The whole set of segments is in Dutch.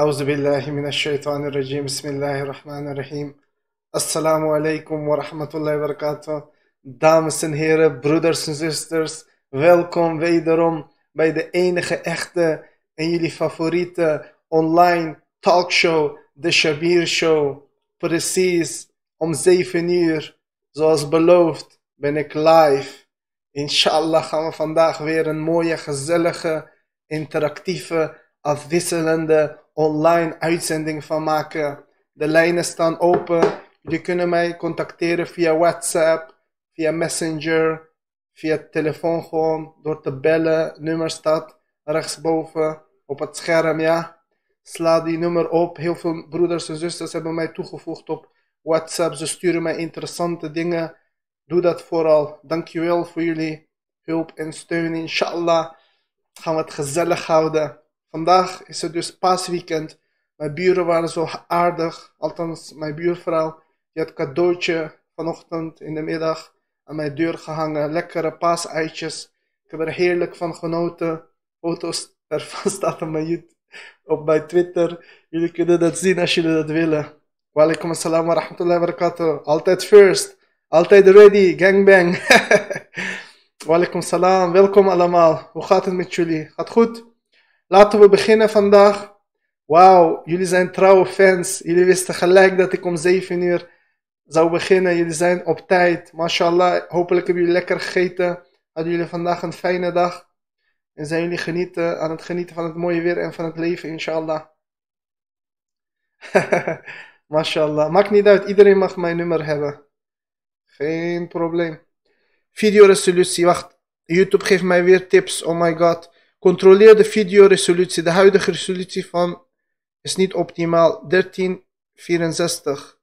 أعوذ بالله من الشيطان الرجيم بسم الله الرحمن الرحيم Assalamu alaikum wa rahmatullahi wa barakatuh. Dames en heren, broeders en zusters, welkom wederom bij de enige echte en jullie favoriete online talkshow, de Shabir Show. Precies om 7 uur, zoals beloofd, ben ik live. Inshallah gaan we vandaag weer een mooie, gezellige, interactieve, afwisselende online uitzending van maken. De lijnen staan open. Jullie kunnen mij contacteren via WhatsApp, via Messenger, via telefoon gewoon, door te bellen. Nummer staat rechtsboven op het scherm, ja. Sla die nummer op. Heel veel broeders en zusters hebben mij toegevoegd op WhatsApp. Ze sturen mij interessante dingen. Doe dat vooral. Dankjewel voor jullie hulp en steun. Inshallah gaan we het gezellig houden. Vandaag is het dus paasweekend. Mijn buren waren zo aardig. Althans, mijn buurvrouw. Die had cadeautje vanochtend in de middag aan mijn deur gehangen. Lekkere paaseitjes. Ik heb er heerlijk van genoten. Foto's ervan staan op mijn, op mijn Twitter. Jullie kunnen dat zien als jullie dat willen. Walaikum assalam wa rahmatullahi wa barakatuh. Altijd first. Altijd ready. Gangbang. Walaikum salam. Welkom allemaal. Hoe gaat het met jullie? Gaat goed? Laten we beginnen vandaag. Wauw, jullie zijn trouwe fans. Jullie wisten gelijk dat ik om 7 uur zou beginnen. Jullie zijn op tijd. Mashallah, hopelijk hebben jullie lekker gegeten. Hadden jullie vandaag een fijne dag. En zijn jullie genieten, aan het genieten van het mooie weer en van het leven, inshallah. Mashallah. Maakt niet uit, iedereen mag mijn nummer hebben. Geen probleem. Videoresolutie, wacht. YouTube geeft mij weer tips, oh my god. Controleer de videoresolutie. De huidige resolutie van is niet optimaal. 1364.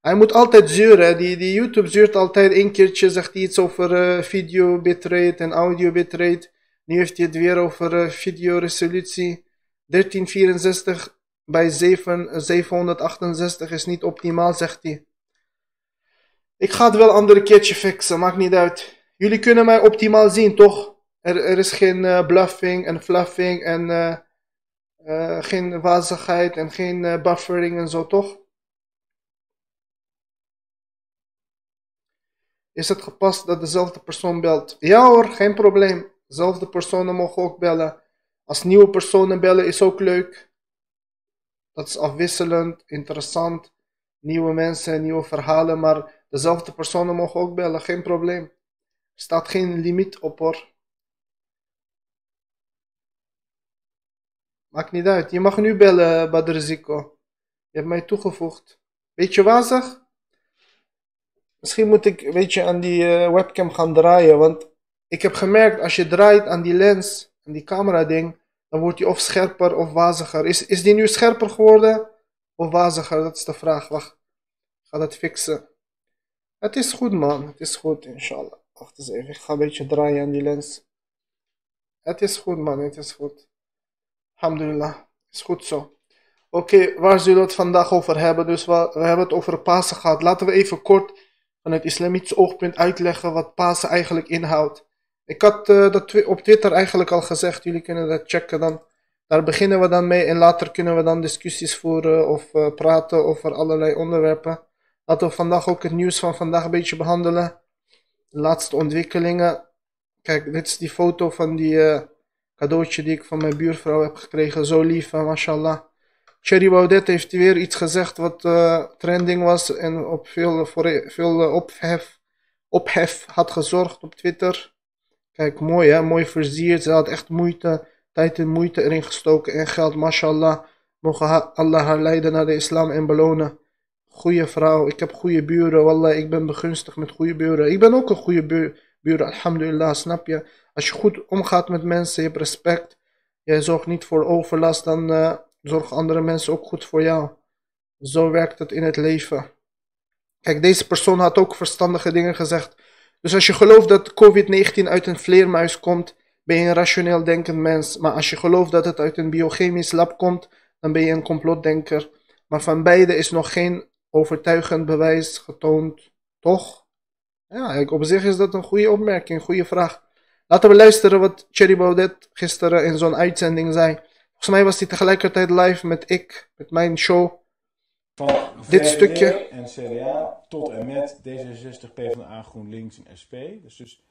Hij moet altijd zeuren. Die, die YouTube zeurt altijd een keertje. Zegt hij iets over uh, video bitrate en audio bitrate. Nu heeft hij het weer over uh, videoresolutie. 1364 bij 7, 768 is niet optimaal, zegt hij. Ik ga het wel andere keertje fixen, maakt niet uit. Jullie kunnen mij optimaal zien, toch? Er, er is geen uh, bluffing en fluffing en uh, uh, geen wazigheid en geen buffering en zo, toch? Is het gepast dat dezelfde persoon belt? Ja hoor, geen probleem. Dezelfde personen mogen ook bellen. Als nieuwe personen bellen is ook leuk. Dat is afwisselend, interessant. Nieuwe mensen, nieuwe verhalen, maar dezelfde personen mogen ook bellen, geen probleem. Er staat geen limiet op hoor. Maakt niet uit. Je mag nu bellen, Badr Zico. Je hebt mij toegevoegd. Weet je wazig? Misschien moet ik, weet je, aan die uh, webcam gaan draaien. Want ik heb gemerkt, als je draait aan die lens, aan die camera ding, dan wordt die of scherper of waziger. Is, is die nu scherper geworden of waziger? Dat is de vraag. Wacht. Ik ga dat fixen. Het is goed man. Het is goed, inshallah. Wacht eens even. Ik ga een beetje draaien aan die lens. Het is goed man. Het is goed. Alhamdulillah. Is goed zo. Oké, waar zullen we het vandaag over hebben? Dus we, hebben het over Pasen gehad. Laten we even kort vanuit islamitisch oogpunt uitleggen wat Pasen eigenlijk inhoudt. Ik had uh, dat op Twitter eigenlijk al gezegd, jullie kunnen dat checken dan. Daar beginnen we dan mee en later kunnen we dan discussies voeren of uh, praten over allerlei onderwerpen. Laten we vandaag ook het nieuws van vandaag een beetje behandelen. De laatste ontwikkelingen. Kijk, dit is die foto van die uh, cadeautje die ik van mijn buurvrouw heb gekregen. Zo lief, mashallah. Cherry Baudet heeft weer iets gezegd wat trending was en op veel, voor, veel ophef, ophef had gezorgd op Twitter. Kijk, mooi hè, mooi versierd. Ze had echt moeite, tijd en moeite erin gestoken en geld. Mashallah, mogen Allah haar leiden naar de islam en belonen. Goeie vrouw, ik heb goede buren. Wallah, ik ben begunstigd met goede buren. Ik ben ook een goede bu buren, alhamdulillah, snap je? Als je goed omgaat met mensen, je hebt respect. Jij zorgt niet voor overlast, dan uh, zorgen andere mensen ook goed voor jou. Zo werkt het in het leven. Kijk, deze persoon had ook verstandige dingen gezegd. Dus als je gelooft dat COVID-19 uit een vleermuis komt, ben je een rationeel denkend mens. Maar als je gelooft dat het uit een biochemisch lab komt, dan ben je een complotdenker. Maar van beide is nog geen overtuigend bewijs getoond, toch? Ja, op zich is dat een goede opmerking, goede vraag. Laten we luisteren wat Thierry Baudet gisteren in zo'n uitzending zei. Volgens mij was hij tegelijkertijd live met ik, met mijn show. Van Dit VVD stukje. en CDA tot en met D66, PvdA, GroenLinks en SP. Dus, dus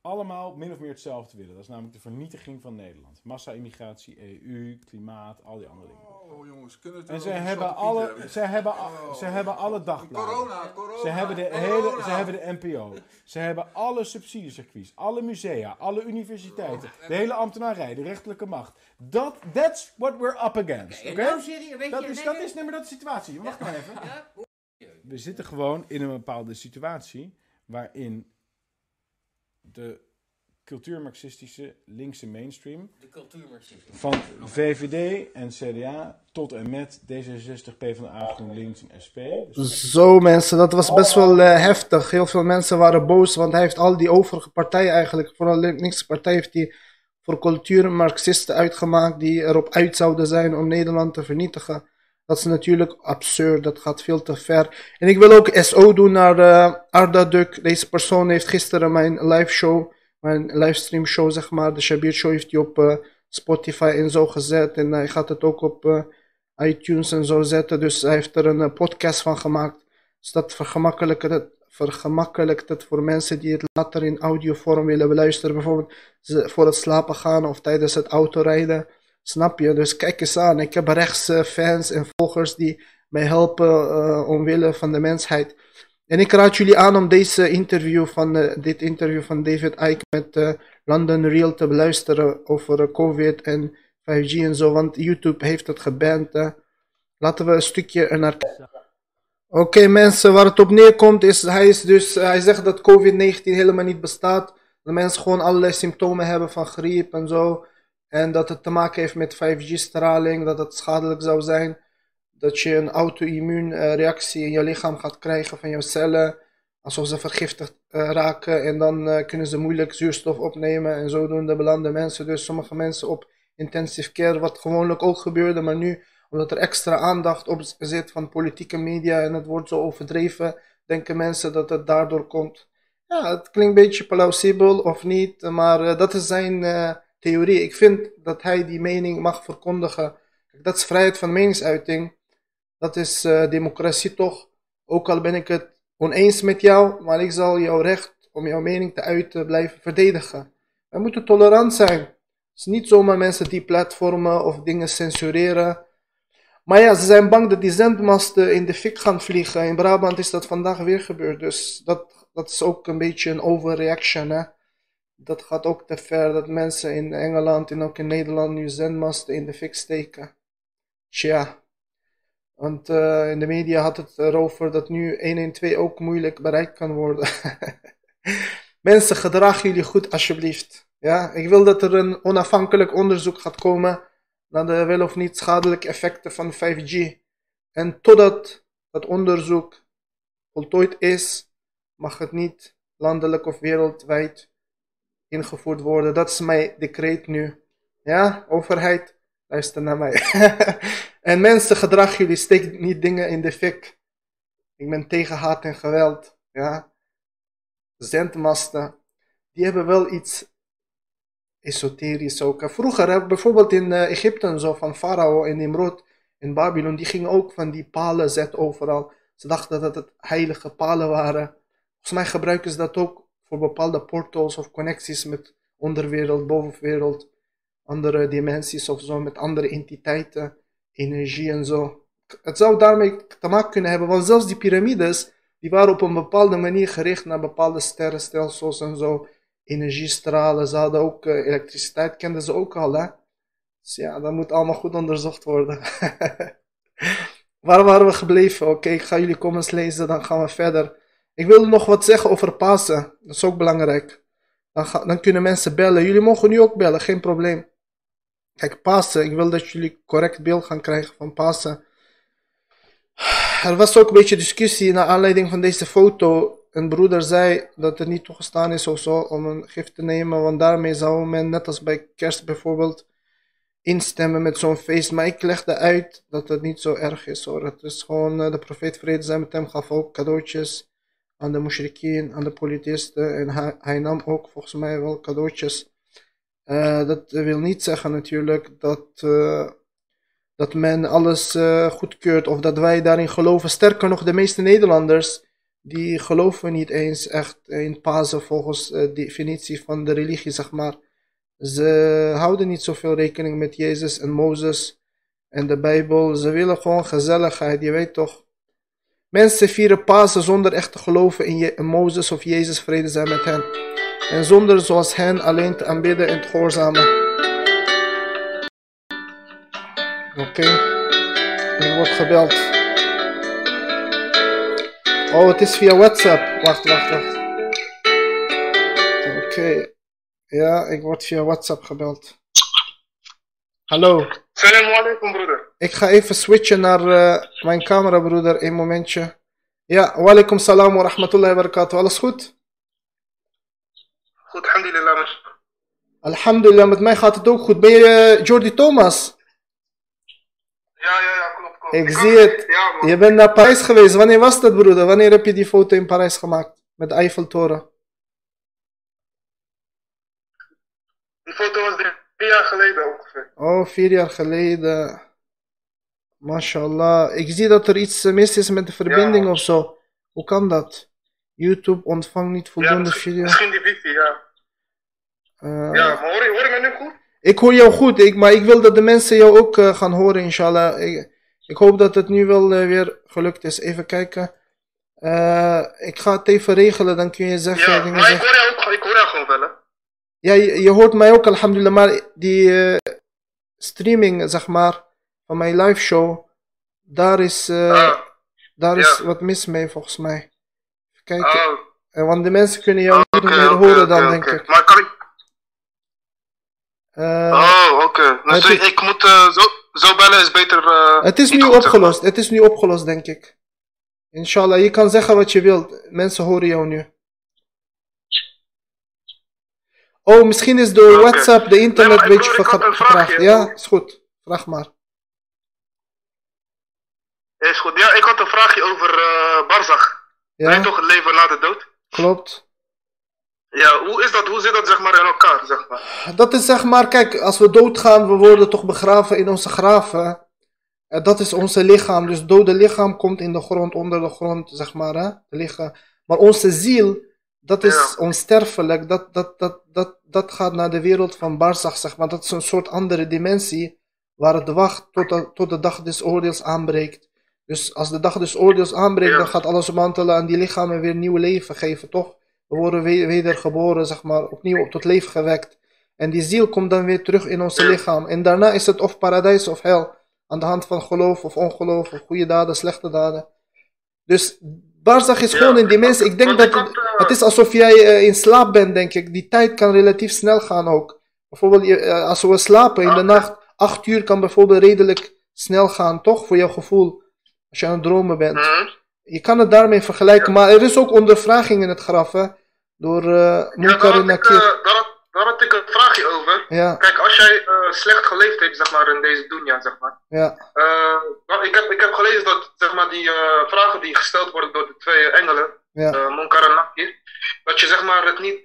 allemaal min of meer hetzelfde willen. Dat is namelijk de vernietiging van Nederland. Massa-immigratie, EU, klimaat, al die andere dingen. Oh jongens, kunnen we het En ze hebben, alle, hebben? ze, hebben, Oh. ze hebben alle dagbladen. Corona, corona. Ze hebben, de corona. hele, ze hebben de NPO. Ze hebben alle subsidiecircuits, alle musea, alle universiteiten, de hele ambtenarij, de rechterlijke macht. Dat, that's what we're up against. Oké? nou serieus, Dat is, dat is, dat de situatie. Wacht maar even. Ja? We zitten gewoon in een bepaalde situatie waarin de cultuurmarxistische linkse mainstream De cultuurmarxisme. van VVD en CDA tot en met D66, PvdA, GroenLinks en SP. Dus Zo mensen, dat was best wel eh, heftig. Heel veel mensen waren boos, want hij heeft al die overige partijen eigenlijk, vooral de linkse partij, heeft hij voor cultuurmarxisten uitgemaakt die erop uit zouden zijn om Nederland te vernietigen. Dat is natuurlijk absurd, dat gaat veel te ver. En ik wil ook SO doen naar eh, Arda Duk. Deze persoon heeft gisteren mijn live show, mijn livestream show zeg maar, de Shabir show heeft hij op eh, Spotify en zo gezet. En hij gaat het ook op eh, iTunes en zo zetten. Dus hij heeft er een podcast van gemaakt. Dus dat vergemakkelijkt het, vergemakkelijkt het voor mensen die het later in audiovorm willen beluisteren. Bijvoorbeeld voor het slapen gaan of tijdens het autorijden. Snap je? Dus kijk eens aan. Ik heb rechtse fans en volgers die mij helpen eh, omwille van de mensheid. En ik raad jullie aan om deze interview van, eh, dit interview van David Icke met eh, London Real te beluisteren over COVID en 5G en zo, want YouTube heeft het geband. Laten we een stukje naar kijken. Oké mensen, waar het op neerkomt is, hij, is dus, hij zegt dat COVID-19 helemaal niet bestaat. Dat mensen gewoon allerlei symptomen hebben van griep en zo. En dat het te maken heeft met 5G-straling, dat het schadelijk zou zijn. Dat je een auto-immuunreactie in je lichaam gaat krijgen van jouw cellen. Alsof ze vergiftigd eh, raken en dan eh, kunnen ze moeilijk zuurstof opnemen. En zodoende belanden mensen, dus sommige mensen op intensive care, wat gewoonlijk ook gebeurde. Maar nu, omdat er extra aandacht op zit van politieke media en het wordt zo overdreven, denken mensen dat het daardoor komt. Ja, het klinkt een beetje plausibel of niet, maar eh, dat is zijn theorie. Ik vind dat hij die mening mag verkondigen. Dat is vrijheid van meningsuiting. Dat is eh, democratie toch. Ook al ben ik het oneens met jou, maar ik zal jouw recht om jouw mening te uiten blijven verdedigen. We moeten tolerant zijn. Het is niet zomaar mensen die platformen of dingen censureren. Maar ja, ze zijn bang dat die zendmasten in de fik gaan vliegen. In Brabant is dat vandaag weer gebeurd. Dus dat, dat is ook een beetje een overreaction. Hè? Dat gaat ook te ver dat mensen in Engeland en ook in Nederland nu zendmasten in de fik steken. Tja. Want eh, in de media had het erover dat nu 112 ook moeilijk bereikt kan worden. Mensen, gedraag jullie goed alsjeblieft. Ja, ik wil dat er een onafhankelijk onderzoek gaat komen naar de wel of niet schadelijke effecten van 5G. En totdat dat onderzoek voltooid is, mag het niet landelijk of wereldwijd ingevoerd worden. Dat is mijn decreet nu. Ja, overheid, luister naar mij. en mensen, gedrag jullie, steek niet dingen in de fik. Ik ben tegen haat en geweld. Ja, zendmasten, die hebben wel iets esoterisch ook. Vroeger, bijvoorbeeld in eh, Egypte zo, van Farao en Nimrod in Babylon, die gingen ook van die palen zetten overal. Ze dachten dat het heilige palen waren. Volgens mij gebruiken ze dat ook voor bepaalde portals of connecties met onderwereld, bovenwereld, andere dimensies of zo, met andere entiteiten, energie en zo. Het zou daarmee te maken kunnen hebben, want zelfs die piramides, die waren op een bepaalde manier gericht naar bepaalde sterrenstelsels en zo. Energiestralen, ze hadden ook eh, elektriciteit, kenden ze ook al, hè. Dus ja, dat moet allemaal goed onderzocht worden. Waar waren we gebleven? Oké, ik ga jullie comments lezen, dan gaan we verder. Ik wilde nog wat zeggen over Pasen. Dat is ook belangrijk. Dan, dan kunnen mensen bellen. Jullie mogen nu ook bellen, geen probleem. Kijk, Pasen, ik wil dat jullie correct beeld gaan krijgen van Pasen. Er was ook een beetje discussie naar aanleiding van deze foto. Een broeder zei dat het niet toegestaan is of zo om een gift te nemen, want daarmee zou men, net als bij kerst bijvoorbeeld, instemmen met zo'n feest. Maar ik legde uit dat het niet zo erg is hoor. Het is gewoon, eh, de profeet vrede zijn met hem gaf ook cadeautjes aan de mushrikien, aan de polytheïsten. En hij, nam ook volgens mij wel cadeautjes Eh, dat wil niet zeggen natuurlijk dat, eh, dat men alles eh, goedkeurt of dat wij daarin geloven. Sterker nog, de meeste Nederlanders die geloven niet eens echt in Pasen volgens de definitie van de religie, zeg maar. Ze houden niet zoveel rekening met Jezus en Mozes en de Bijbel. Ze willen gewoon gezelligheid, je weet toch. Mensen vieren Pasen zonder echt te geloven in, Je- Mozes of Jezus, vrede zijn met hen. En zonder zoals hen alleen te aanbidden en te gehoorzamen. Oké, er wordt gebeld. Oh, het is via WhatsApp. Wacht, wacht, wacht. Oké. Ja, ik word via WhatsApp gebeld. Hallo. Salam alaikum, broeder. Ik ga even switchen naar eh, mijn camera, broeder. Een momentje. Ja, walaikum salam wa rahmatullahi wa barakatuh. Alles goed? Goed, alhamdulillah. man. Alhamdulillah, met mij gaat het ook goed. Ben je eh, Jordi Thomas? Ja, ja, ja, klopt, klopt. Ik zie het. Ja, man. Je bent naar Parijs geweest. Wanneer was dat, broeder? Wanneer heb je die foto in Parijs gemaakt? Met de Eiffeltoren. Die foto was drie, drie jaar geleden ongeveer. Oh, vier jaar geleden. Mashallah. Ik zie dat er iets eh, mis is met de verbinding of zo. Hoe kan dat? YouTube ontvangt niet Ja, voldoende misschien, video. misschien die wifi, ja. Eh, Ja, maar hoor je, hoor je mij nu goed? Ik hoor jou goed, ik, maar ik wil dat de mensen jou ook eh, gaan horen, inshallah. Ik, ik hoop dat het nu wel weer gelukt is. Even kijken. Ik ga het even regelen, dan kun je zeggen. Ja, maar ik hoor jou ook, ik hoor jou gewoon wel, hè. Ja, je, je hoort mij ook, alhamdulillah, maar die eh, streaming, zeg maar, van mijn live show, daar is, eh, Ah, daar is wat mis mee, volgens mij. Even kijken. ah, Eh, want de mensen kunnen jou niet meer horen dan, denk ik. Maar kan ik... Oh, oké. Dus het ik, ik moet zo, zo bellen is beter... Het is nu opgelost. Het is nu opgelost, denk ik. Inshallah, je kan zeggen wat je wilt. Mensen horen jou nu. Oh, misschien is door. WhatsApp de internet Nee, een beetje vertraagd. Ja, is goed. Vraag maar. Is goed. Ja, ik had een vraagje over eh Barzag. Ja, toch het leven na de dood? klopt. Ja, hoe is dat? Hoe zit dat zeg maar in elkaar, zeg maar? Dat is zeg maar, kijk, als we doodgaan, we worden toch begraven in onze graven. Eh, Dat is onze lichaam. Dus dode lichaam komt in de grond, onder de grond, zeg maar, hè, liggen. Maar onze ziel, dat is Ja. onsterfelijk. Dat, dat, dat, dat, dat gaat naar de wereld van Barzach, zeg maar. Dat is een soort andere dimensie, waar het wacht tot de, tot de dag des oordeels aanbreekt. Dus als de dag des oordeels aanbreekt, Ja. dan gaat wa ta'ala aan die lichamen weer nieuw leven geven, toch? We worden we- wedergeboren, zeg maar, opnieuw tot leven gewekt. En die ziel komt dan weer terug in Ja. lichaam. En daarna is het of paradijs of hel. Aan de hand van geloof of ongeloof, of goede daden, slechte daden. Dus Barzach is Ja. gewoon in die mensen. Ik denk dat eh, het is alsof jij eh, in slaap bent, denk ik. Die tijd kan relatief snel gaan ook. Bijvoorbeeld, eh, als we slapen in de nacht, acht uur kan bijvoorbeeld redelijk snel gaan, toch? Voor jouw gevoel. Als je aan het dromen bent. mhm. Je kan het daarmee vergelijken, maar er is ook ondervraging in het graf, hè? Door eh Ja, Munkar en Nakir. Daar, had, ik een vraagje over. Ja, Kijk, als jij eh, slecht geleefd hebt, zeg maar, in deze dunya, zeg maar. ja, Eh, nou, ik, heb, ik heb gelezen dat, zeg maar, die eh, vragen die gesteld worden door de twee engelen, ja. Munkar en Nakir, dat je, zeg maar, het niet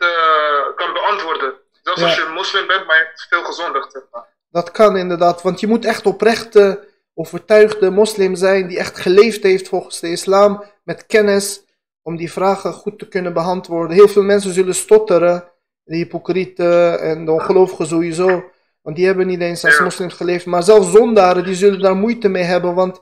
kan beantwoorden. Zelfs Ja. als je moslim bent, maar je hebt veel gezondigd, zeg maar. Dat kan inderdaad, want je moet echt oprechte, overtuigde moslim zijn die echt geleefd heeft volgens de islam met kennis om die vragen goed te kunnen beantwoorden. Heel veel mensen zullen stotteren, de hypocrieten en de ongelovigen sowieso, want die hebben niet eens als moslims geleefd. Maar zelfs zondaren, die zullen daar moeite mee hebben, want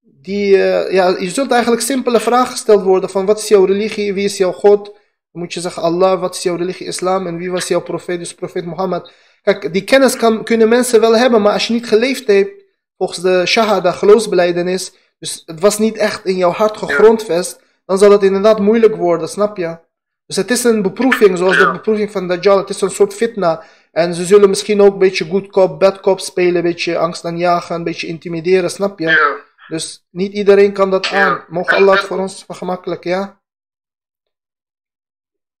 die, eh, ja, je zult eigenlijk simpele vragen gesteld worden van wat is jouw religie, wie is jouw God? Dan moet je zeggen Allah, wat is jouw religie, islam en wie was jouw profeet, dus profeet Mohammed. Kijk, die kennis kan, kunnen mensen wel hebben, maar als je niet geleefd hebt volgens de shahada, geloofsbeleidenis, dus het was niet echt in jouw hart gegrondvest, dan zal het inderdaad moeilijk worden, snap je? Dus het is een beproeving, zoals de beproeving van Dajjal, het is een soort fitna. En ze zullen misschien ook een beetje good cop, bad cop spelen, een beetje angst aanjagen, een beetje intimideren, snap je? Ja. Dus niet iedereen kan dat Ja. aan. Mogen En- Allah het voor ons vergemakkelijken, ja?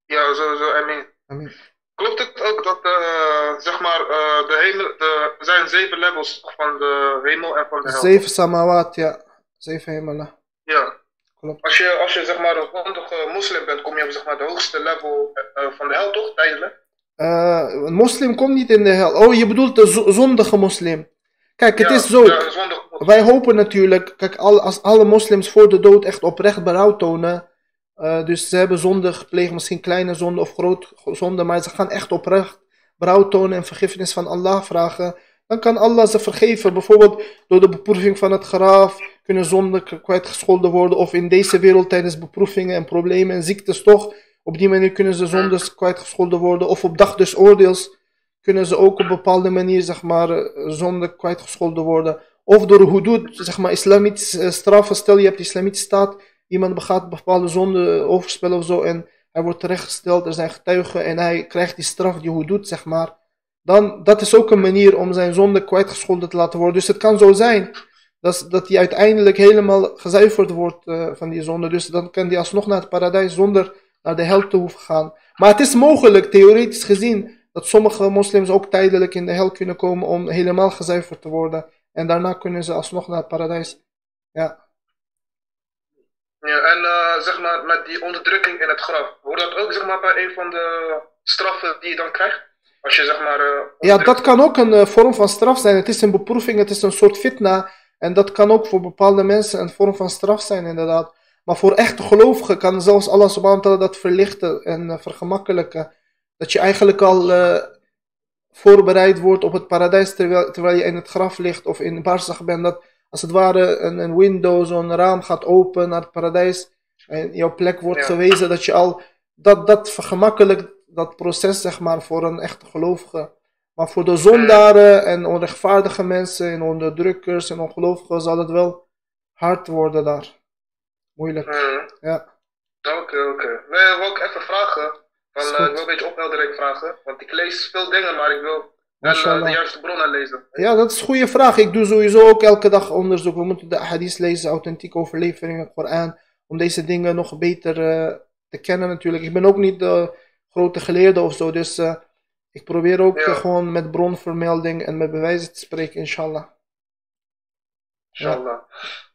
Ja, sowieso. I mean, Amin. klopt het ook dat, eh, zeg maar, eh, de hemel, de, er zijn zeven levels van de hemel en van de hel? Zeven samawat, ja. Zeven hemelen. Ja. Klopt. Als je, als je zeg maar een grondige moslim bent, kom je op zeg maar de hoogste level eh, van de hel toch, tijdelijk? Eh, een moslim komt niet in de hel. Oh, je bedoelt de zo- zondige moslim. Kijk, het Ja, is zo. Ja. Wij hopen natuurlijk, kijk, al- als alle moslims voor de dood echt oprecht berouw tonen. eh, dus ze hebben zonde gepleegd, misschien kleine zonde of groot zonde, maar ze gaan echt oprecht berouw tonen en vergiffenis van Allah vragen. Dan kan Allah ze vergeven. Bijvoorbeeld door de beproeving van het graf kunnen zonden kwijtgescholden worden. Of in deze wereld tijdens beproevingen en problemen en ziektes toch. Op die manier kunnen ze zondes kwijtgescholden worden. Of op dag des oordeels kunnen ze ook op bepaalde manier zeg maar, eh, zonde kwijtgescholden worden. Of door hudud, zeg maar, islamitische eh, straffen. Stel je hebt de islamitische staat, iemand begaat bepaalde zonde, eh, overspel of zo. En hij wordt terechtgesteld, er zijn getuigen en hij krijgt die straf, die hudud, zeg maar. Dan, dat is ook een manier om zijn zonde kwijtgescholden te laten worden. Dus het kan zo zijn dat, dat hij uiteindelijk helemaal gezuiverd wordt eh, van die zonde. Dus dan kan hij alsnog naar het paradijs zonder naar de hel te hoeven gaan. Maar het is mogelijk, theoretisch gezien, dat sommige moslims ook tijdelijk in de hel kunnen komen om helemaal gezuiverd te worden. En daarna kunnen ze alsnog naar het paradijs. Ja. Ja, en eh, zeg maar, met die onderdrukking in het graf, hoort dat ook zeg maar, bij een van de straffen die je dan krijgt? Als je zeg maar. eh, Ja, dat kan ook een eh, vorm van straf zijn. Het is een beproeving, het is een soort fitna. En dat kan ook voor bepaalde mensen een vorm van straf zijn, inderdaad. Maar voor echte gelovigen kan zelfs Allah subhanahu wa ta'ala dat verlichten en eh, vergemakkelijken. Dat je eigenlijk al voorbereid wordt op het paradijs terwijl, terwijl je in het graf ligt of in barzach bent. Dat als het ware een, een window, zo'n raam gaat open naar het paradijs. En jouw plek wordt Ja. gewezen dat je al... Dat, dat vergemakkelijkt dat proces, zeg maar, voor een echte gelovige. Maar voor de zondaren en onrechtvaardige mensen en onderdrukkers en ongelovigen zal het wel hard worden daar. Moeilijk. Mhm. Ja. Oké, oké. Nee, wil ik even vragen. Van, eh, ik wil een beetje opheldering vragen. Want ik lees veel dingen, maar ik wil wel eh, de juiste bronnen lezen. Ja, dat is een goede vraag. Ik doe sowieso ook elke dag onderzoek. We moeten de hadith lezen, authentieke overleveringen, Koran. Om deze dingen nog beter eh, te kennen natuurlijk. Ik ben ook niet de grote geleerde of zo. Dus eh, ik probeer ook Ja. eh, gewoon met bronvermelding en met bewijzen te spreken, inshallah. Inshallah.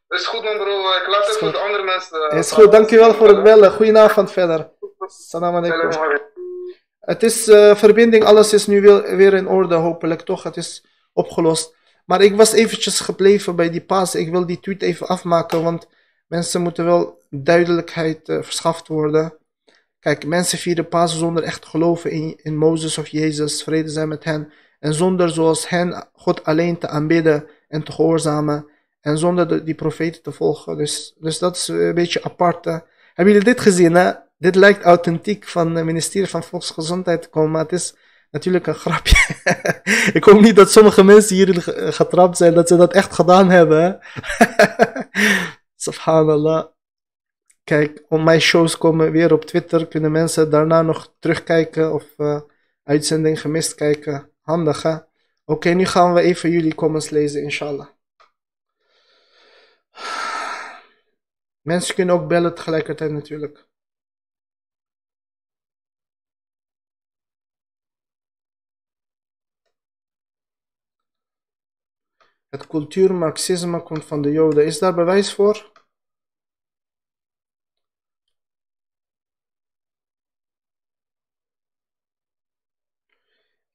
Is goed man bro, ik laat even goed. de andere mensen... eh, Is goed, dankjewel voor het bellen. Goedenavond verder. Salam alaikum. Het is verbinding, alles is nu weer, weer in orde, hopelijk toch. Het is opgelost. Maar ik was eventjes gebleven bij die paas. Ik wil die tweet even afmaken, want mensen moeten wel duidelijkheid eh, verschaft worden. Kijk, mensen vieren paas zonder echt geloven in, in Mozes of Jezus, vrede zijn met hen. En zonder zoals hen God alleen te aanbidden en te gehoorzamen. En zonder de, die profeten te volgen. Dus, dus dat is een beetje apart. Hebben jullie dit gezien? Hè? Dit lijkt authentiek van het ministerie van Volksgezondheid te komen, maar het is natuurlijk een grapje. ik hoop niet dat sommige mensen hierin ge- getrapt zijn dat ze dat echt gedaan hebben. Subhanallah. Kijk, op mijn shows komen weer op Twitter. Kunnen mensen daarna nog terugkijken of eh, uitzending gemist kijken. Handig hè? Oké, nu gaan we even jullie comments lezen, inshallah. Mensen kunnen ook bellen tegelijkertijd natuurlijk. Het cultuurmarxisme komt van de Joden. Is daar bewijs voor?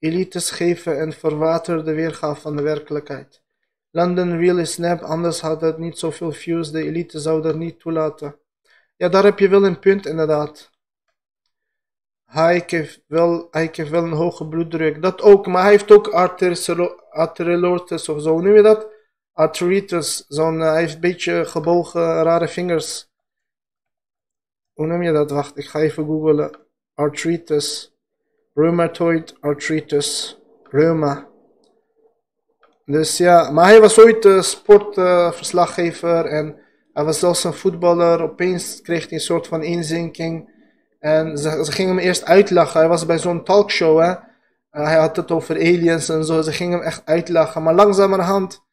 Elites geven een verwaterde weergave van de werkelijkheid. London is nep, anders had het niet zoveel views. De elite zou dat niet toelaten. Ja, daar heb je wel een punt inderdaad. Hij heeft wel, hij heeft wel een hoge bloeddruk. Dat ook, maar hij heeft ook arteriolotis of zo. Noem je dat? Arteritis. Zo'n, eh, hij heeft een beetje gebogen, rare vingers. Hoe noem je dat? Wacht, ik ga even googlen. Arthritis. Rheumatoid arthritis. Reuma. Dus ja, maar hij was ooit uh, sportverslaggever en hij was zelfs een voetballer. Opeens kreeg hij een soort van inzinking. En ze, gingen hem eerst uitlachen. Hij was bij zo'n talkshow, hè. Uh, hij had het over aliens en zo. Ze gingen hem echt uitlachen. Maar langzamerhand,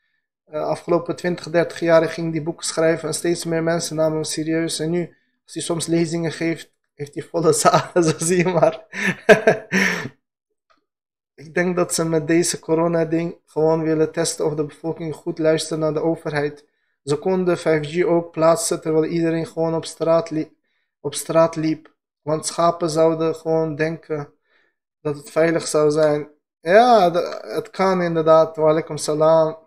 uh, afgelopen 20, 30 jaar, ging hij boeken schrijven. En steeds meer mensen namen hem serieus. En nu, als hij soms lezingen geeft, heeft hij volle zalen, zo zie je maar. Ik denk dat ze met deze corona-ding gewoon willen testen of de bevolking goed luistert naar de overheid. Ze konden 5G ook plaatsen terwijl iedereen gewoon op straat, liep, op straat liep. Want schapen zouden gewoon denken. dat het veilig zou zijn. Ja, het kan inderdaad. Walaikum salam.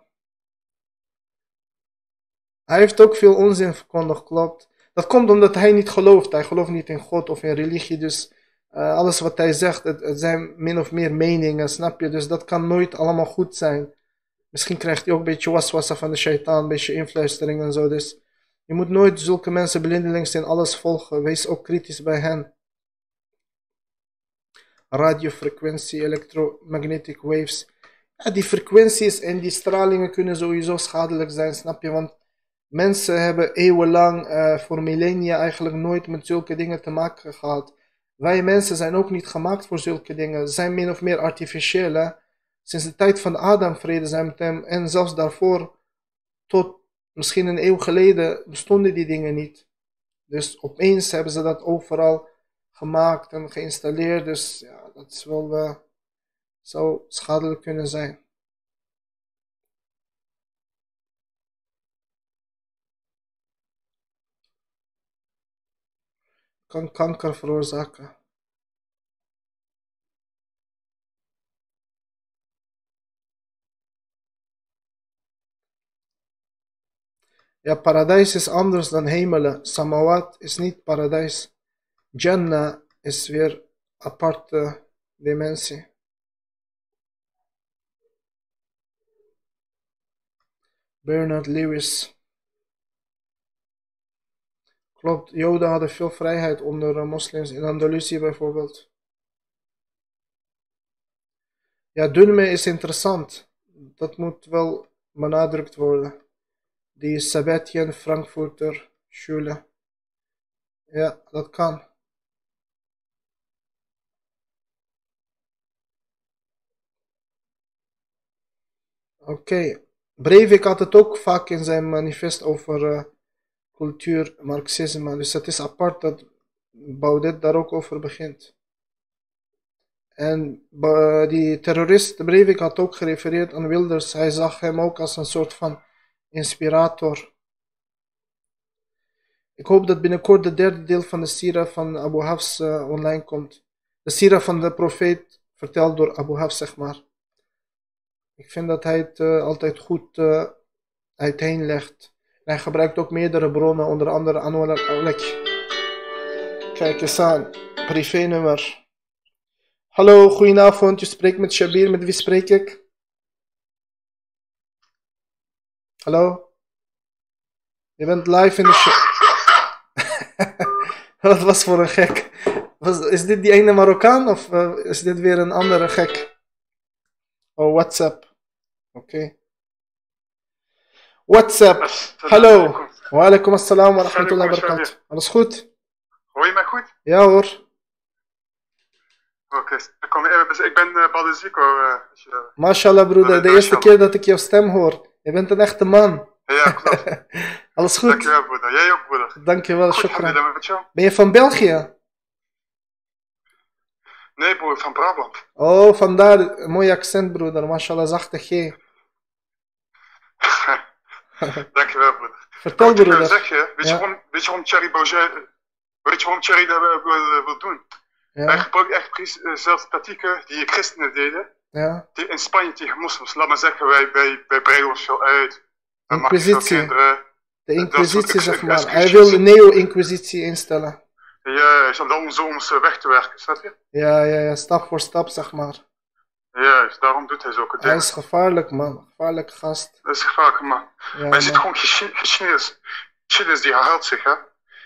Hij heeft ook veel onzin verkondigd, klopt. Dat komt omdat hij niet gelooft. Hij gelooft niet in God of in religie. Dus eh, alles wat hij zegt, het, zijn min of meer meningen, snap je? Dus dat kan nooit allemaal goed zijn. Misschien krijgt hij ook een beetje waswassa van de shaitaan, een beetje influistering en zo. Dus je moet nooit zulke mensen blindelings in alles volgen. Wees ook kritisch bij hen. Radiofrequentie, electromagnetic waves. Ja, die frequenties en die stralingen kunnen sowieso schadelijk zijn, snap je? Want mensen hebben eeuwenlang, eh, voor millennia eigenlijk nooit met zulke dingen te maken gehad. Wij mensen zijn ook niet gemaakt voor zulke dingen. Zijn min of meer artificieel. Sinds de tijd van Adam vrede zijn met hem en zelfs daarvoor tot misschien een eeuw geleden bestonden die dingen niet. Dus opeens hebben ze dat overal gemaakt en geïnstalleerd. Dus ja, dat is wel, eh, zou schadelijk kunnen zijn. Kan kanker veroorzaken. Ja, paradijs is anders dan hemelen. Samawat is niet paradijs. Jannah is weer aparte dimensie. Bernard Lewis. Klopt, Joden hadden veel vrijheid onder eh, moslims in Andalusië bijvoorbeeld. Ja, Dunme is interessant. Dat moet wel benadrukt worden. Die Sabbatian Frankfurter Schule. Ja, dat kan. Oké. Breivik had het ook vaak in zijn manifest over eh, cultuur, marxisme. Dus het is apart dat Baudet daar ook over begint. En die terrorist Breivik had ook gerefereerd aan Wilders. Hij zag hem ook als een soort van inspirator. Ik hoop dat binnenkort de derde deel van de Sira van Abu Hafs eh, online komt. De Sira van de profeet verteld door Abu Hafs, zeg maar. Ik vind dat hij het eh, altijd goed eh, uiteenlegt. Hij gebruikt ook meerdere bronnen, onder andere Anwar al-Awlaki. Kijk eens aan, privénummer. Hallo, goedenavond. Je spreekt met Shabir. Met wie spreek ik? Hallo? Je bent live in de show. Wat was voor een gek? Was, is dit die ene Marokkaan of eh, is dit weer een andere gek? Oh, WhatsApp. Oké. WhatsApp. Hallo. Wa alaikum assalam wa rahmatullahi wa barakatuh. Alles goed? Hoor je mij goed? Ja hoor. Oké, ik kom even- ik ben uh, je- Mashallah broeder, de eerste keer dat ik jouw stem hoor. Je bent een echte man. Ja, klopt. Alles goed? Dankjewel, broeder. Jij ook, broeder. Dankjewel, Goed, shukran. Ben je van België? Nee, broer, van Brabant. Oh, vandaar. Mooi accent broeder. Mashallah, zachte G. Dankjewel, broeder. Vertel Wat ik wil broeder. zeggen, weet, Ja. je waarom, weet je waarom Thierry Baudet, weet je waarom Thierry dat wil, wil, wil doen? Hij Ja, gebruikt echt precies eh, zelfs tactieken die christenen deden, ja. die in Spanje tegen moslims. Laat maar zeggen, wij, wij, wij breiden ons veel uit. Inquisitie. kinderen. De inquisitie, zeg maar. Hij wil de neo-inquisitie instellen. Juist, om om ze weg te werken, snap je? Ja, ja, ja. Stap voor stap, zeg maar. Juist, daarom doet hij zulke Hij dingen. is gevaarlijk, man. Gevaarlijk gast. Dat is gevaarlijk, man. Ja, Maar je ziet man. gewoon geschi- geschiedenis. Geschiedenis die herhaalt zich, hè. Ze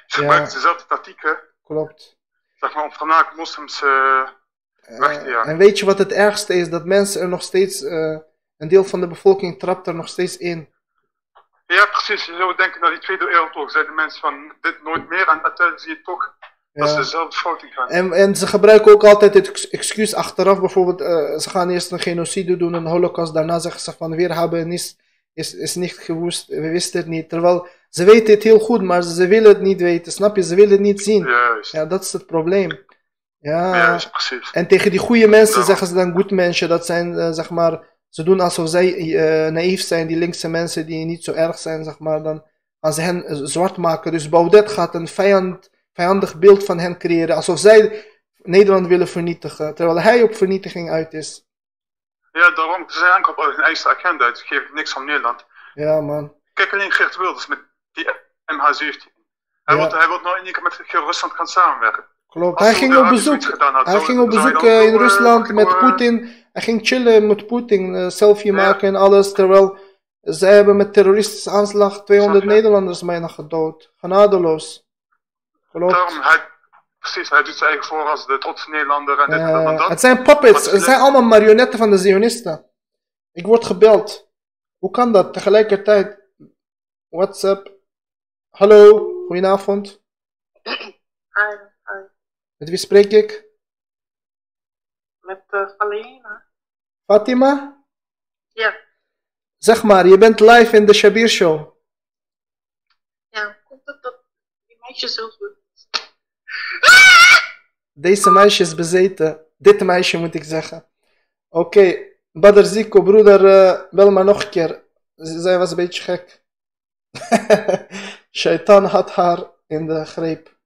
Ja. gebruiken dezelfde tactieken, Klopt. zeg maar, om voornamelijk moslims... eh, Weg te Eh, jagen. en weet je wat het ergste is? Dat mensen er nog steeds, eh, een deel van de bevolking trapt er nog steeds in. Ja, precies. Je zou denken, na die Tweede Wereldoorlog zeiden mensen van dit nooit meer. En uiteindelijk zie je toch dat dezelfde fout gaan. En, en ze gebruiken ook altijd het ex- excuus achteraf. Bijvoorbeeld, eh, ze gaan eerst een genocide doen, een holocaust. Daarna zeggen ze van, weer hebben is, is, is niet gewoest. We wisten het niet. Terwijl ze weten het heel goed, maar ze willen het niet weten. Snap je? Ze willen het niet zien. Juist. Ja, dat is het probleem. Ja. Juist, precies. En tegen die goede mensen Ja. zeggen ze dan goed mensen. Dat zijn, eh, zeg maar, ze doen alsof zij eh, naïef zijn, die linkse mensen die niet zo erg zijn, zeg maar. Dan gaan ze hen zwart maken. Dus Baudet gaat een vijand, vijandig beeld van hen creëren. Alsof zij Nederland willen vernietigen, terwijl hij op vernietiging uit is. Ja, daarom. Ze zijn enkel op hun eigen agenda. Ze geven niks om Nederland. Ja, man. Kijk alleen Geert Wilders met die MH17. Hij, Ja. wil, hij wil nou in één keer met Rusland gaan samenwerken. Klopt. Als Hij ging op bezoek. had, Hij ging op bezoek in zo, eh, Rusland met eh, Poetin. Hij ging chillen met Poetin, eh, selfie maken en alles. Terwijl zij hebben met terroristische aanslag 200 Snap je? Nederlanders bijna gedood. Genadeloos. Klopt. Daarom, hij, precies, hij doet zijn eigen voor als de trotse Nederlander en dit en dat en Eh, dat. het zijn puppets. Het zijn allemaal marionetten van de Zionisten. Ik word gebeld. Hoe kan dat? Tegelijkertijd. WhatsApp. Hallo, goedenavond. Hi, hi. Met wie spreek ik? Met uh, Valena. Fatima? Ja, Zeg maar, je bent live in de Shabir Show. ja. Komt het dat die meisje zo goed Deze meisje is bezeten. Dit meisje moet ik zeggen. Oké, Badr Ziko, broeder, eh, bel maar nog een keer. Zij was een beetje gek. Shaitan had haar in de greep.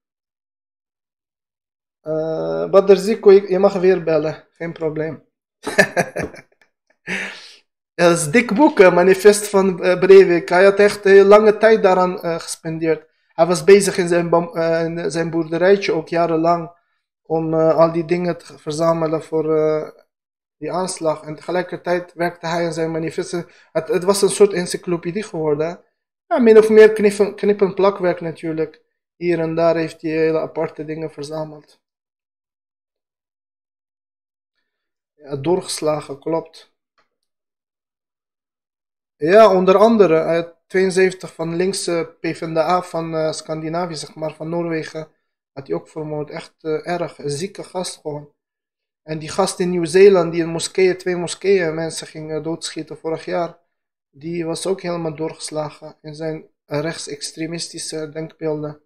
Eh Badr Ziko, je, mag weer bellen. Geen probleem. Dat is dik boek, hè, manifest van eh, Breivik. Hij had echt heel lange tijd daaraan eh, gespendeerd. Hij was bezig in zijn, eh, in zijn boerderijtje ook jarenlang om eh, al die dingen te verzamelen voor eh, die aanslag. En tegelijkertijd werkte hij aan zijn manifesten. Het, het was een soort encyclopedie geworden. Ja, min of meer knippen, knip- en plakwerk natuurlijk. Hier en daar heeft hij hele aparte dingen verzameld. Ja, doorgeslagen, klopt. Ja, onder andere uit 72 van linkse PvdA van eh, Scandinavië, zeg maar, van Noorwegen, had hij ook vermoord. Echt eh, erg, een zieke gast gewoon. En die gast in Nieuw-Zeeland, die in moskeeën, twee moskeeën, mensen ging doodschieten vorig jaar, die was ook helemaal doorgeslagen in zijn rechtsextremistische denkbeelden.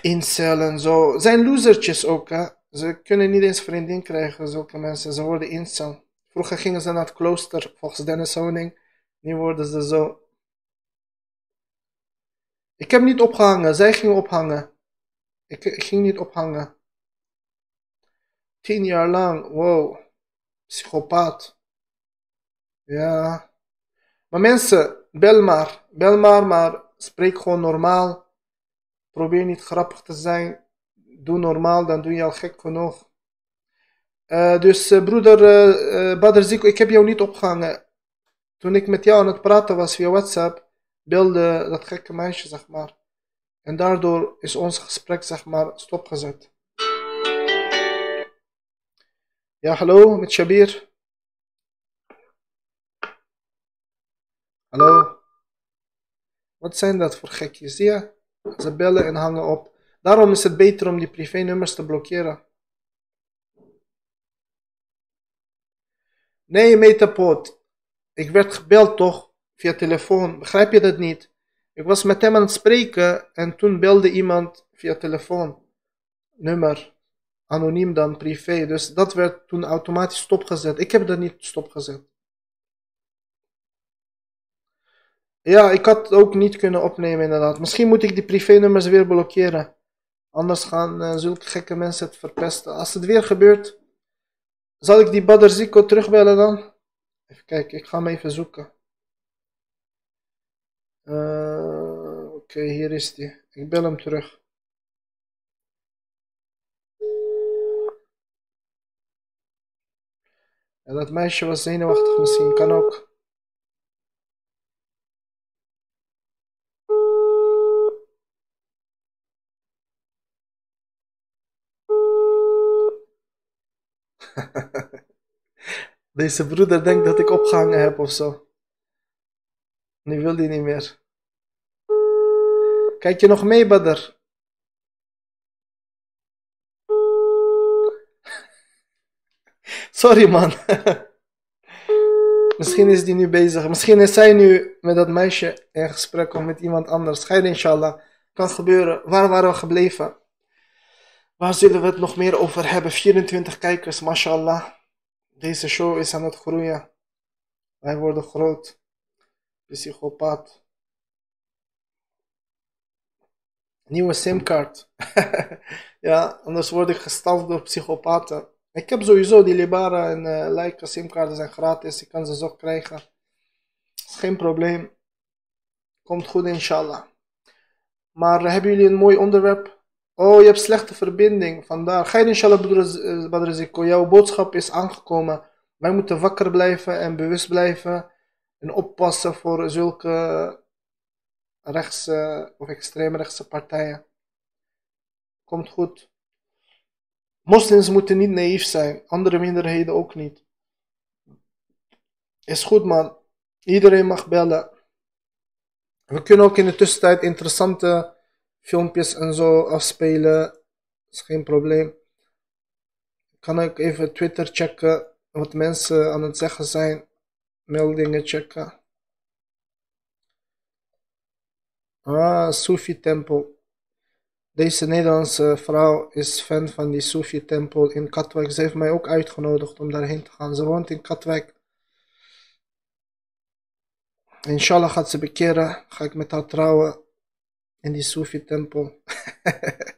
Incel en zo. Zijn losertjes ook, hè. Ze kunnen niet eens vriendin krijgen, zulke mensen. Ze worden incel. Vroeger gingen ze naar het klooster, volgens Dennis Honing. Nu worden ze zo. Ik heb niet opgehangen, zij ging ophangen. Ik, ging niet ophangen. Tien jaar lang, wow. Psychopaat. Ja. Maar mensen, bel maar. Bel maar, maar spreek gewoon normaal. Probeer niet grappig te zijn. Doe normaal, dan doe je al gek genoeg. Eh, dus eh, broeder eh, Badr ik heb jou niet opgehangen. Toen ik met jou aan het praten was via WhatsApp, belde dat gekke meisje, zeg maar. En daardoor is ons gesprek, zeg maar, stopgezet. Ja, hallo, met Shabir. Hallo. Wat zijn dat voor gekjes? Zie je? Ze bellen en hangen op. Daarom is het beter om die privé-nummers te blokkeren. Nee, Metapoot. Ik werd gebeld toch? Via telefoon. Begrijp je dat niet? Ik was met hem aan het spreken en toen belde iemand via telefoon. Nummer. Anoniem dan, privé. Dus dat werd toen automatisch stopgezet. Ik heb dat niet stopgezet. Ja, ik had het ook niet kunnen opnemen inderdaad. Misschien moet ik die privé-nummers weer blokkeren. Anders gaan eh, zulke gekke mensen het verpesten. Als het weer gebeurt, zal ik die Badr Zico terugbellen dan? Even kijken, ik ga hem even zoeken. Eh, Oké, hier is die. Ik bel hem terug. Ja, dat meisje was zenuwachtig misschien, kan ook. Deze broeder denkt dat ik opgehangen heb of zo. Nu wil hij niet meer. Kijk je nog mee, Badr? Sorry, man. Misschien is die nu bezig. Misschien is zij nu met dat meisje in gesprek of met iemand anders. Geir, inshallah. Kan gebeuren. Waar waren we gebleven? Waar zullen we het nog meer over hebben? 24 kijkers, mashallah. Deze show is aan het groeien. Wij worden groot. Psychopaat. Nieuwe simkaart. ja, anders word ik gestalkt door psychopaten. Ik heb sowieso die Libara en eh Leica simkaarten zijn gratis. Ik kan ze zo krijgen. Is geen probleem. Komt goed inshallah. Maar hebben jullie een mooi onderwerp? Oh, je hebt slechte verbinding. Vandaar. Ga je inshallah Badr-. Jouw boodschap is aangekomen. Wij moeten wakker blijven en bewust blijven. En oppassen voor zulke rechtse of extreemrechtse partijen. Komt goed. Moslims moeten niet naïef zijn. Andere minderheden ook niet. Is goed man. Iedereen mag bellen. We kunnen ook in de tussentijd interessante filmpjes en zo afspelen. Is geen probleem. Kan ik even Twitter checken wat mensen aan het zeggen zijn. Meldingen checken. Ah, Sufi Tempel. Deze Nederlandse vrouw is fan van die Sufi Tempel in Katwijk. Ze heeft mij ook uitgenodigd om daarheen te gaan. Ze woont in Katwijk. Inshallah gaat ze bekeren. Ga ik met haar trouwen in die Sufi Tempel.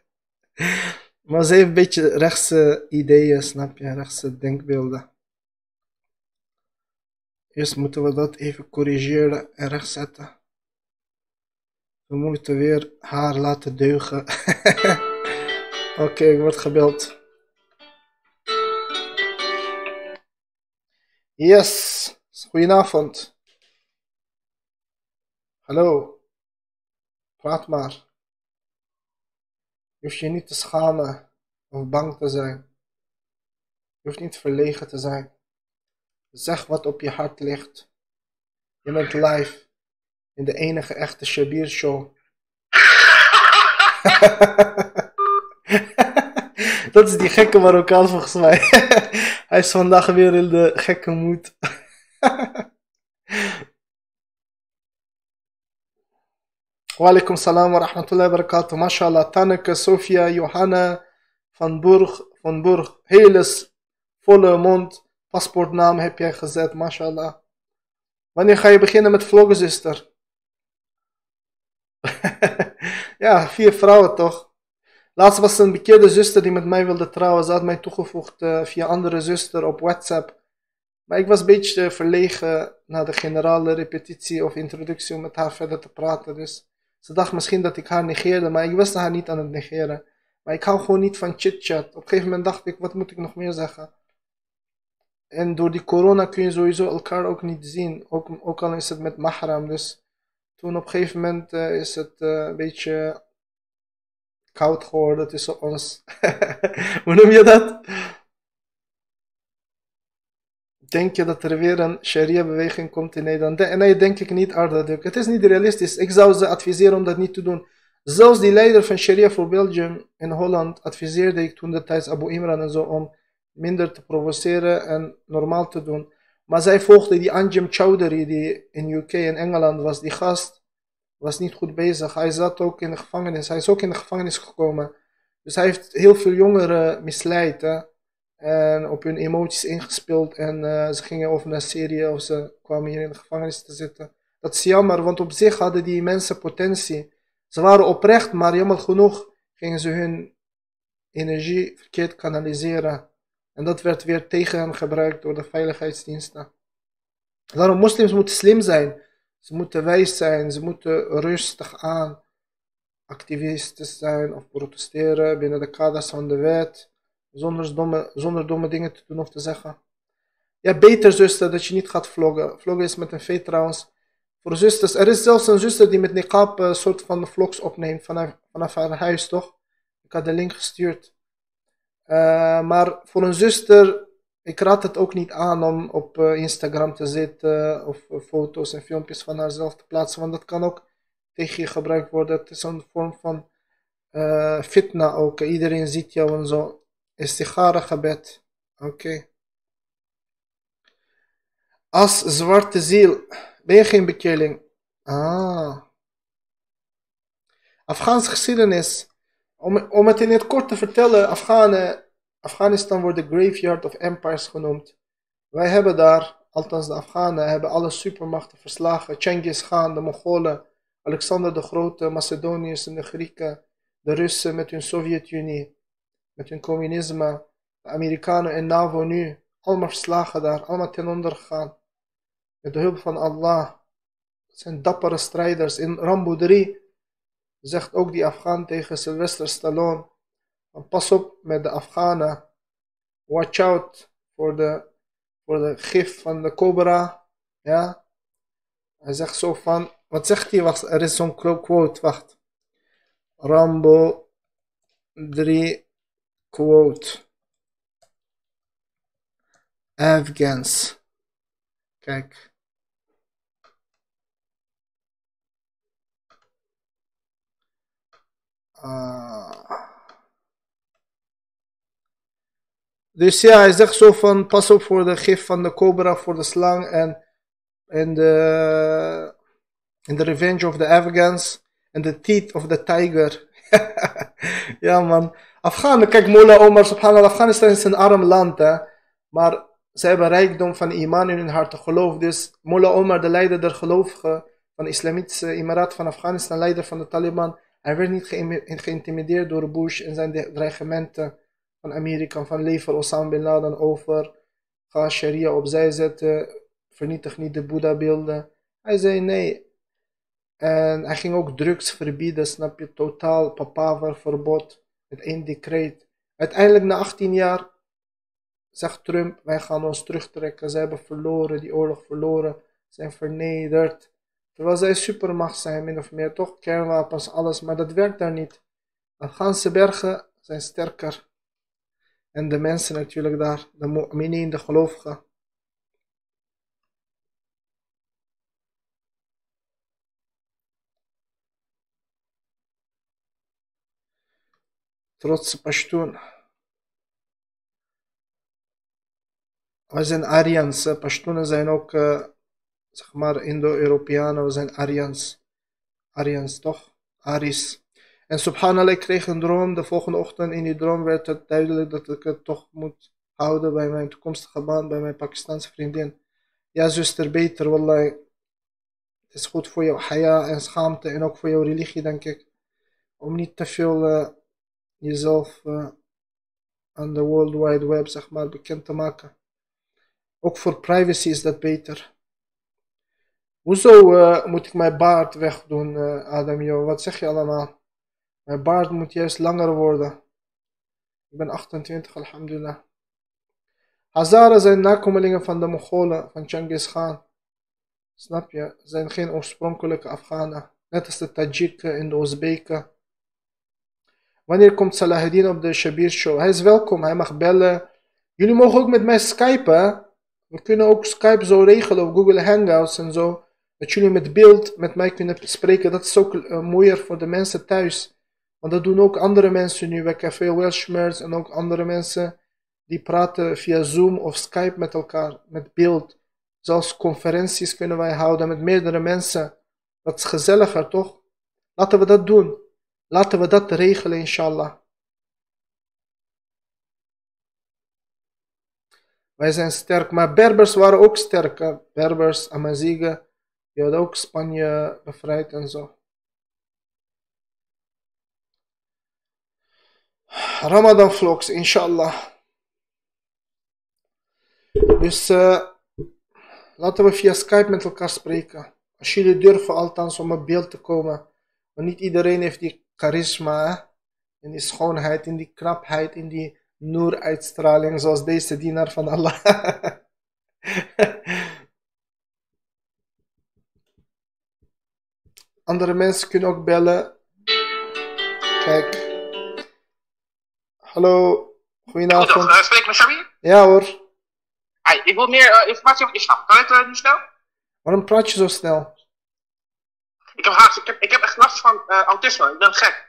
maar ze heeft een beetje rechtse ideeën, snap je? Rechtse denkbeelden. Eerst moeten we dat even corrigeren en rechtzetten. We moeten weer haar laten deugen. Oké, ik word gebeld. Yes, goedenavond. Hallo. Praat maar. Je hoeft je niet te schamen of bang te zijn. Je hoeft niet verlegen te zijn. Zeg wat op je hart ligt. Je bent live in de enige echte Shabir show. Dat is die gekke Marokkaan volgens mij. Hij is vandaag weer in de gekke moed. Walaikum salam wa rahmatullahi wa barakatuh. Mashallah. Tanneke, Sofia, Johanna, Van Burg, Van Burg. Hele volle mond. Paspoortnaam heb jij gezet. Mashallah. Wanneer ga je beginnen met vloggen, zuster? ja, vier vrouwen toch? Laatst was een bekeerde zuster die met mij wilde trouwen. Ze had mij toegevoegd eh, via andere zuster op WhatsApp. Maar ik was een beetje verlegen na de generale repetitie of introductie om met haar verder te praten. Dus ze dacht misschien dat ik haar negeerde, maar ik was haar niet aan het negeren. Maar ik hou gewoon niet van chit-chat. Op een gegeven moment dacht ik, wat moet ik nog meer zeggen? En door die corona kun je sowieso elkaar ook niet zien. Ook, al is het met mahram. Dus toen op een gegeven moment eh, is het eh, een beetje koud geworden tussen ons. Hoe noem je dat? Denk je dat er weer een sharia-beweging komt in Nederland? De- nee, denk ik niet, Ardaduk. Het is niet realistisch. Ik zou ze adviseren om dat niet te doen. Zelfs die leider van Sharia voor Belgium in Holland adviseerde ik toen de tijd Abu Imran en zo om minder te provoceren en normaal te doen. Maar zij volgde die Anjem Chowdhury die in UK en Engeland was. Die gast was niet goed bezig. Hij zat ook in de gevangenis. Hij is ook in de gevangenis gekomen. Dus hij heeft heel veel jongeren misleid. En op hun emoties ingespeeld. En eh, ze gingen over naar Syrië of ze kwamen hier in de gevangenis te zitten. Dat is jammer, want op zich hadden die mensen potentie. Ze waren oprecht, maar jammer genoeg gingen ze hun energie verkeerd kanaliseren. En dat werd weer tegen hen gebruikt door de veiligheidsdiensten. Daarom moslims moeten slim zijn. Ze moeten wijs zijn. Ze moeten rustig aan activisten zijn of protesteren binnen de kaders van de wet. Zonder domme, zonder domme dingen te doen of te zeggen. Ja, beter zuster dat je niet gaat vloggen. Vloggen is met een V trouwens. Voor zusters. Er is zelfs een zuster die met niqab een soort van vlogs opneemt vanaf, vanaf haar huis, toch? Ik had de link gestuurd. Uh, maar voor een zuster, ik raad het ook niet aan om op uh, Instagram te zitten of uh, foto's en filmpjes van haarzelf te plaatsen, want dat kan ook tegen je gebruikt worden. Het is een vorm van fitna ook. Iedereen ziet jou en zo. Istikhara gebed. Oké. Als zwarte ziel. Ben je geen bekeerling? Ah. Geschiedenis. Om, om het in het kort te vertellen, Afghanen, Afghanistan wordt de graveyard of empires genoemd. Wij hebben daar, althans de Afghanen, hebben alle supermachten verslagen. Genghis Khan, de Mongolen, Alexander de Grote, Macedoniërs en de Grieken. De Russen met hun Sovjet-Unie, met hun communisme, de Amerikanen en NAVO nu, allemaal verslagen daar, allemaal ten onder gegaan. Met de hulp van Allah. Zijn dappere strijders. In Rambo 3 zegt ook die Afghaan tegen Sylvester Stallone, pas op met de Afghanen. Watch out voor de, voor de gif van de cobra. Ja. Hij zegt zo van, wat zegt hij? Wacht, er is zo'n quote, wacht. Rambo 3 quote. Afghans. Kijk. Dus ja, hij zegt zo van pas op voor de gif van de cobra, voor de slang en, de, en de revenge of the Afghans en the teeth of the tiger. ja man, Afghanen, kijk Mullah Omar, subhanallah, Afghanistan is een arm land hè, maar zij hebben rijkdom van iman in hun hart, geloof. Dus Mullah Omar, de leider der gelovigen van de Islamitische Emirat van Afghanistan, leider van de Taliban, hij werd niet geïntimideerd door Bush en zijn dreigementen van Amerika, van lever Osama Bin Laden over, ga Sharia opzij zetten, vernietig niet de Boeddha-beelden. Hij zei nee. En hij ging ook drugs verbieden, snap je, totaal papaver verbod, met één decreet. Uiteindelijk na 18 jaar zegt Trump, wij gaan ons terugtrekken, ze hebben verloren, die oorlog verloren, zijn vernederd. Terwijl zij supermacht zijn, min of meer, toch kernwapens, alles, maar dat werkt daar niet. Afghaanse bergen zijn sterker. En de mensen natuurlijk daar, de mu'minin, de gelovigen. Trotse Pashtun. Wij zijn Aryans. Pashtunen zijn ook, uh, zeg maar, Indo-Europeanen. We zijn Aryans. Aryans, toch? Aris. En subhanallah, ik kreeg een droom. De volgende ochtend in die droom werd het duidelijk dat ik het toch moet houden bij mijn toekomstige baan, bij mijn Pakistanse vriendin. Ja, zuster, beter, wallah. Het is goed voor jouw haya en schaamte en ook voor jouw religie, denk ik. Om niet te veel uh, jezelf uh, aan de World Wide Web, zeg maar, bekend te maken. Ook voor privacy is dat beter. Hoezo uh, moet ik mijn baard wegdoen, uh, Adam? Joh? Wat zeg je allemaal? Mijn baard moet juist langer worden. Ik ben 28, alhamdulillah. Hazara zijn nakomelingen van de Mongolen, van Genghis Khan. Snap je? Zijn geen oorspronkelijke Afghanen. Net als de Tajiken en de Oezbeken. Wanneer komt Salahuddin op de Shabir Show? Hij is welkom, hij mag bellen. Jullie mogen ook met mij skypen. We kunnen ook Skype zo regelen op Google Hangouts en zo. Dat jullie met beeld met mij kunnen spreken. Dat is ook uh, mooier voor de mensen thuis. Want dat doen ook andere mensen nu bij Café Welshmers en ook andere mensen die praten via Zoom of Skype met elkaar, met beeld. Zelfs conferenties kunnen wij houden met meerdere mensen. Dat is gezelliger, toch? Laten we dat doen. Laten we dat regelen, inshallah. Wij zijn sterk, maar Berbers waren ook sterk. Berbers, Amazigen, die hadden ook Spanje bevrijd en zo. Ramadan vlogs, inshallah. Dus uh, laten we via Skype met elkaar spreken. Als jullie durven althans om op beeld te komen. Want niet iedereen heeft die charisma, hè? in die schoonheid, in die knapheid, in die noor-uitstraling zoals deze dienaar van Allah. Andere mensen kunnen ook bellen. Kijk. Hallo. Goedenavond. Goedendag, uh, spreek ik met Shami? Ja hoor. Hi, ik wil meer uh, informatie over islam. Kan het uh, nu snel? Waarom praat je zo snel? Ik heb haast. Ik heb, ik heb echt last van autisme. Ik ben gek.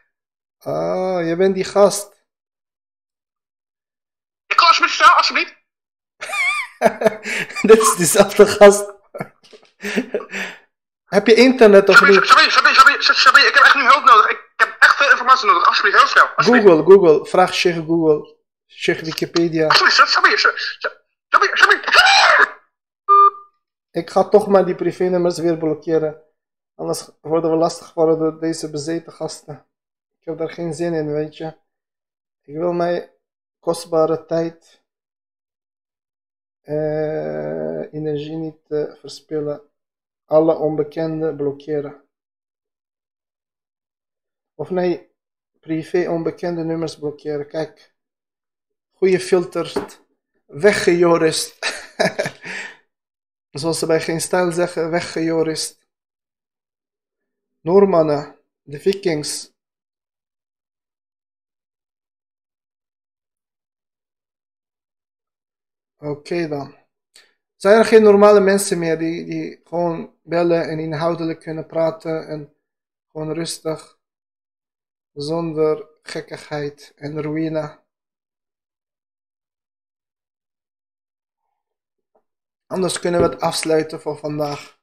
Ah, je bent die gast. Ik kan alsjeblieft snel, alsjeblieft. Dit is dezelfde gast. Heb je internet of niet? Shami, ik heb echt nu hulp nodig. Ik heb echt veel informatie nodig. Alsjeblieft, heel snel. Alsjeblieft. Google, Google. Vraag Sheikh Google. Sheikh Wikipedia. Alsjeblieft, Shami, Shami, Shami, Shami. Ik ga toch maar die privé-nummers weer blokkeren. Anders worden we lastig geworden door deze bezeten gasten. Ik heb daar geen zin in, weet je. Ik wil mijn kostbare tijd, eh, energie niet eh, verspillen. Alle onbekenden blokkeren. Of nee, privé onbekende nummers blokkeren. Kijk, goede filters, weggejorist. Zoals ze bij geen stijl zeggen, weggejorist. Noormannen, de Vikings. Oké dan. Zijn er geen normale mensen meer die, die gewoon bellen en inhoudelijk kunnen praten en gewoon rustig, zonder gekkigheid en ruïne? Anders kunnen we het afsluiten voor vandaag.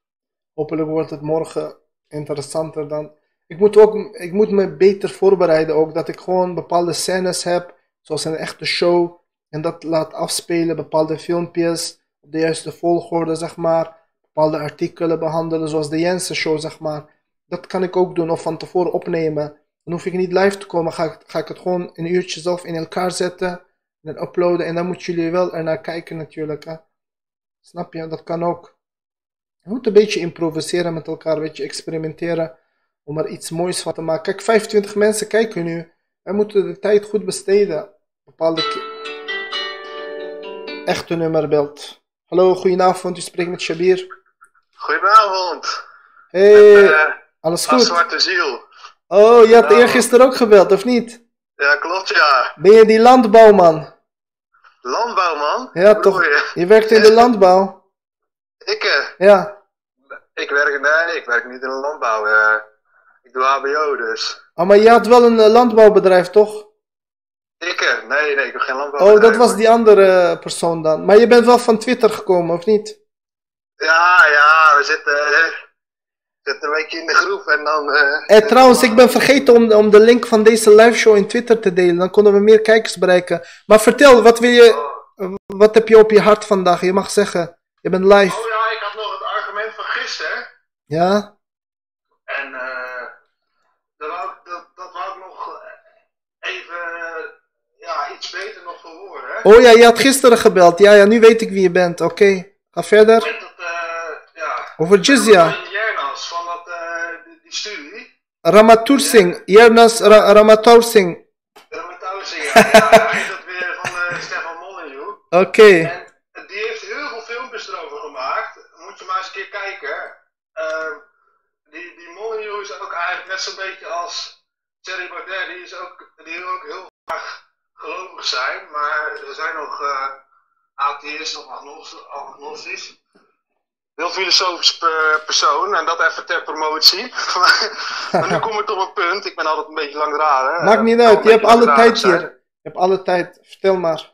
Hopelijk wordt het morgen interessanter dan. Ik moet, ook, ik moet me beter voorbereiden ook. Dat ik gewoon bepaalde scènes heb. Zoals een echte show. En dat laat afspelen. Bepaalde filmpjes. Op de juiste volgorde zeg maar. Bepaalde artikelen behandelen. Zoals de Jensen show zeg maar. Dat kan ik ook doen. Of van tevoren opnemen. Dan hoef ik niet live te komen. Ga ik, ga ik het gewoon een uurtje zelf in elkaar zetten. En uploaden. En dan moeten jullie wel ernaar kijken natuurlijk. Hè. Snap je? Dat kan ook. Je moet een beetje improviseren met elkaar, weet je, experimenteren om er iets moois van te maken. Kijk, 25 mensen kijken nu. Wij moeten de tijd goed besteden. Bepaalde echte nummerbeeld. Hallo, goedenavond, u spreekt met Shabir. Goedenavond. Hey, Eh, alles als goed? zwarte ziel. Oh, je had Nou. eergisteren ook gebeld, of niet? Ja, klopt ja. Ben je die landbouwman? Landbouwman. Ja, Hoe toch? je? Je werkt in de landbouw? Ik, eh, Ja. ik werk, nee, ik werk niet in de landbouw. eh. ik doe HBO dus. Oh, maar je had wel een landbouwbedrijf, toch? Ik, nee, nee, ik heb geen landbouw. Oh, dat was die andere persoon dan. Maar je bent wel van Twitter gekomen, of niet? Ja, ja, we zitten, zitten een beetje in de groep en dan... eh, Eh, trouwens, ik ben vergeten om, om de link van deze live show in Twitter te delen. Dan konden we meer kijkers bereiken. Maar vertel, wat, wil je, Oh. wat heb je op je hart vandaag? Je mag zeggen, je bent live. Oh ja, ik had nog het argument van gisteren. Ja? En eh dat, wou, ik- dat, dat wou ik nog eh, even ja, iets beter nog verwoorden. Oh ja, je had gisteren gebeld. Ja, ja, nu weet ik wie je bent. Oké, ga verder. Met dat, eh, ja, Over Jizya. Jernas, van dat, eh, die, die studie. Ramatour Singh. Jernas Ra Ramatour Singh. Tousing, ja. ja, hij is dat weer van eh, Stefan Molyneux. Oké. En die heeft heel veel filmpjes erover gemaakt. Moet je maar eens een keer kijken. Ehm, die, die Molyneux is ook eigenlijk net zo'n beetje als Thierry Baudet. Die, is ook, die wil ook heel graag gelovig zijn. Maar er zijn nog eh atheïsten of agnostisch. Heel filosofisch per- persoon. En dat even ter promotie. maar nu kom ik op een punt. Ik ben altijd een beetje langdradig. Maakt niet uit, je hebt alle tijd hier. Je hebt alle tijd. Vertel maar.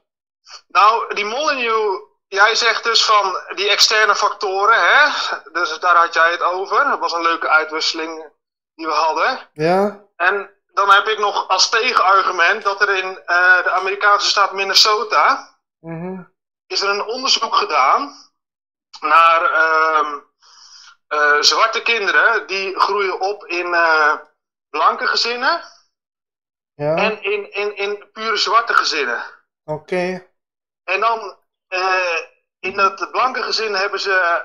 Nou, die Molyneux, jij zegt dus van die externe factoren, hè? Dus daar had jij het over. Dat was een leuke uitwisseling die we hadden. Ja? En dan heb ik nog als tegenargument dat er in eh, de Amerikaanse staat Minnesota Mhm. is er een onderzoek gedaan naar ehm, eh, zwarte kinderen die groeien op in eh, blanke gezinnen Ja? en in, in, in pure zwarte gezinnen. Oké. En dan eh, in het blanke gezin hebben ze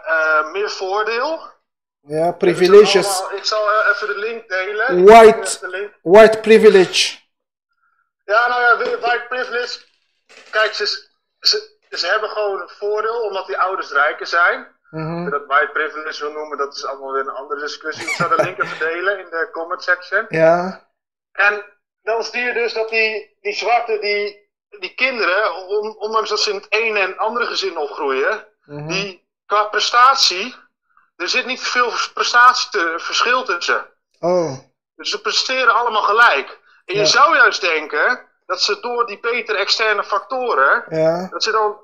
meer voordeel. Ja, privileges. allemaal- ik zal even de link delen. White. De link- White privilege. Ja, nou ja, white privilege. Kijk, ze, ze, ze hebben gewoon een voordeel omdat die ouders rijker zijn. Mhm. je dat white privilege wil noemen, dat is allemaal weer een andere discussie. Ik zal de link even delen in de comment section. Ja? En dan zie je dus dat die, die zwarte, die, die kinderen, on- ondanks dat ze in het ene en andere gezin opgroeien, Mhm. die qua prestatie, er zit niet veel prestatieverschil tussen. Oh. Dus ze presteren allemaal gelijk. En je Ja. zou juist denken dat ze door die betere externe factoren, Ja. dat ze dan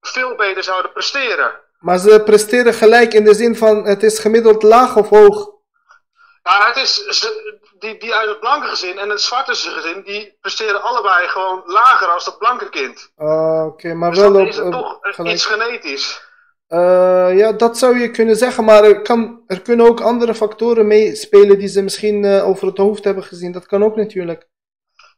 veel beter zouden presteren. Maar ze presteren gelijk in de zin van het is gemiddeld laag of hoog. Ja, het is, ze, die, die uit het blanke gezin en het zwarte gezin, die presteren allebei gewoon lager als dat blanke kind. Oh, Oké, maar Dus wel op, is het toch gelijk. iets genetisch. Eh, ja, dat zou je kunnen zeggen, maar er, kan, er kunnen ook andere factoren meespelen die ze misschien eh, over het hoofd hebben gezien. Dat kan ook natuurlijk.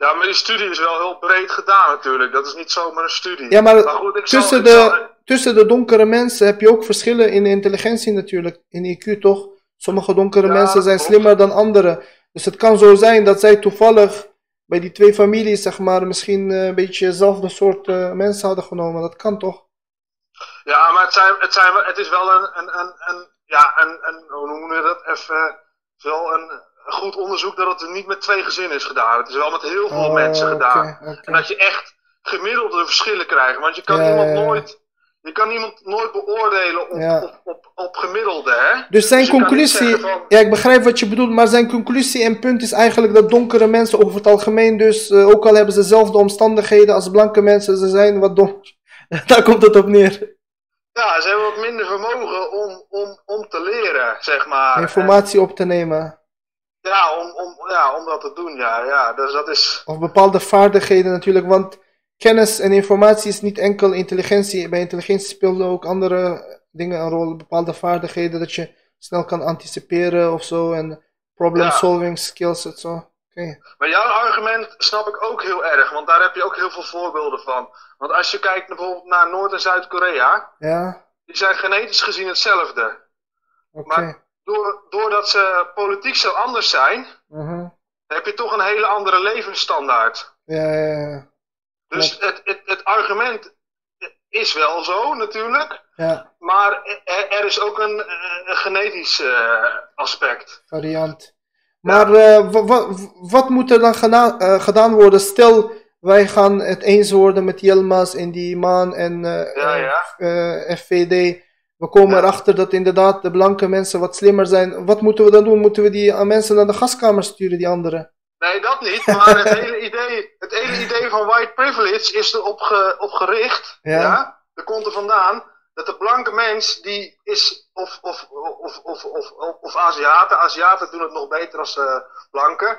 Ja, maar die studie is wel heel breed gedaan natuurlijk. Dat is niet zomaar een studie. Ja, maar goed, ik zal- tussen zal- de, tussen de donkere mensen heb je ook verschillen in de intelligentie natuurlijk, in IQ toch? Sommige donkere Ja, mensen zijn klopt. slimmer dan anderen. Dus het kan zo zijn dat zij toevallig bij die twee families, zeg maar, misschien eh, een beetje dezelfde soort eh, mensen hadden genomen. Dat kan toch? Ja, maar het, zijn, het, zijn, het is wel een, een, een, een, ja, een, een, hoe noemen we dat? Even, wel een goed onderzoek dat het niet met twee gezinnen is gedaan. Het is wel met heel veel Oh, mensen gedaan. En dat je echt gemiddelde verschillen krijgt. Want je kan Ja, iemand nooit, je kan iemand nooit beoordelen op, Ja. op, op, op gemiddelde, hè? Dus zijn Dus conclusie, van- ja, ik begrijp wat je bedoelt, maar zijn conclusie en punt is eigenlijk dat donkere mensen over het algemeen, dus eh, ook al hebben ze dezelfde omstandigheden als blanke mensen, ze zijn wat dom. Daar komt het op neer. Ja, ze hebben wat minder vermogen om, om, om te leren, zeg maar. Informatie op te nemen. Ja, om, om, ja, om dat te doen, ja. ja. Dus dat is... Of bepaalde vaardigheden natuurlijk, want kennis en informatie is niet enkel intelligentie. Bij intelligentie spelen ook andere dingen een rol. Bepaalde vaardigheden dat je snel kan anticiperen of zo. En problem Ja. solving skills en zo. Maar jouw argument snap ik ook heel erg, want daar heb je ook heel veel voorbeelden van. Want als je kijkt bijvoorbeeld naar Noord- en Zuid-Korea, Ja, die zijn genetisch gezien hetzelfde. oké. Maar door, doordat ze politiek zo anders zijn, Mhm. heb je toch een hele andere levensstandaard. Ja, ja, ja. Dus het, het, het argument is wel zo natuurlijk, Ja, maar er, er is ook een, een genetisch eh, aspect. variant. Maar eh, wa- wa- wat moet er dan eh, gedaan worden? Stel, wij gaan het eens worden met Yilmaz en die man en eh, Ja, ja. eh, FVD. We komen Ja. erachter dat inderdaad de blanke mensen wat slimmer zijn. Wat moeten we dan doen? Moeten we die aan mensen naar de gaskamer sturen, die anderen? Nee, dat niet. Maar het hele idee, het hele idee van white privilege is erop ge, op gericht. Ja. Ja. Dat komt er vandaan. Dat de blanke mens, die is, of, of, of, of, of, of, of Aziaten. Aziaten doen het nog beter als eh blanken.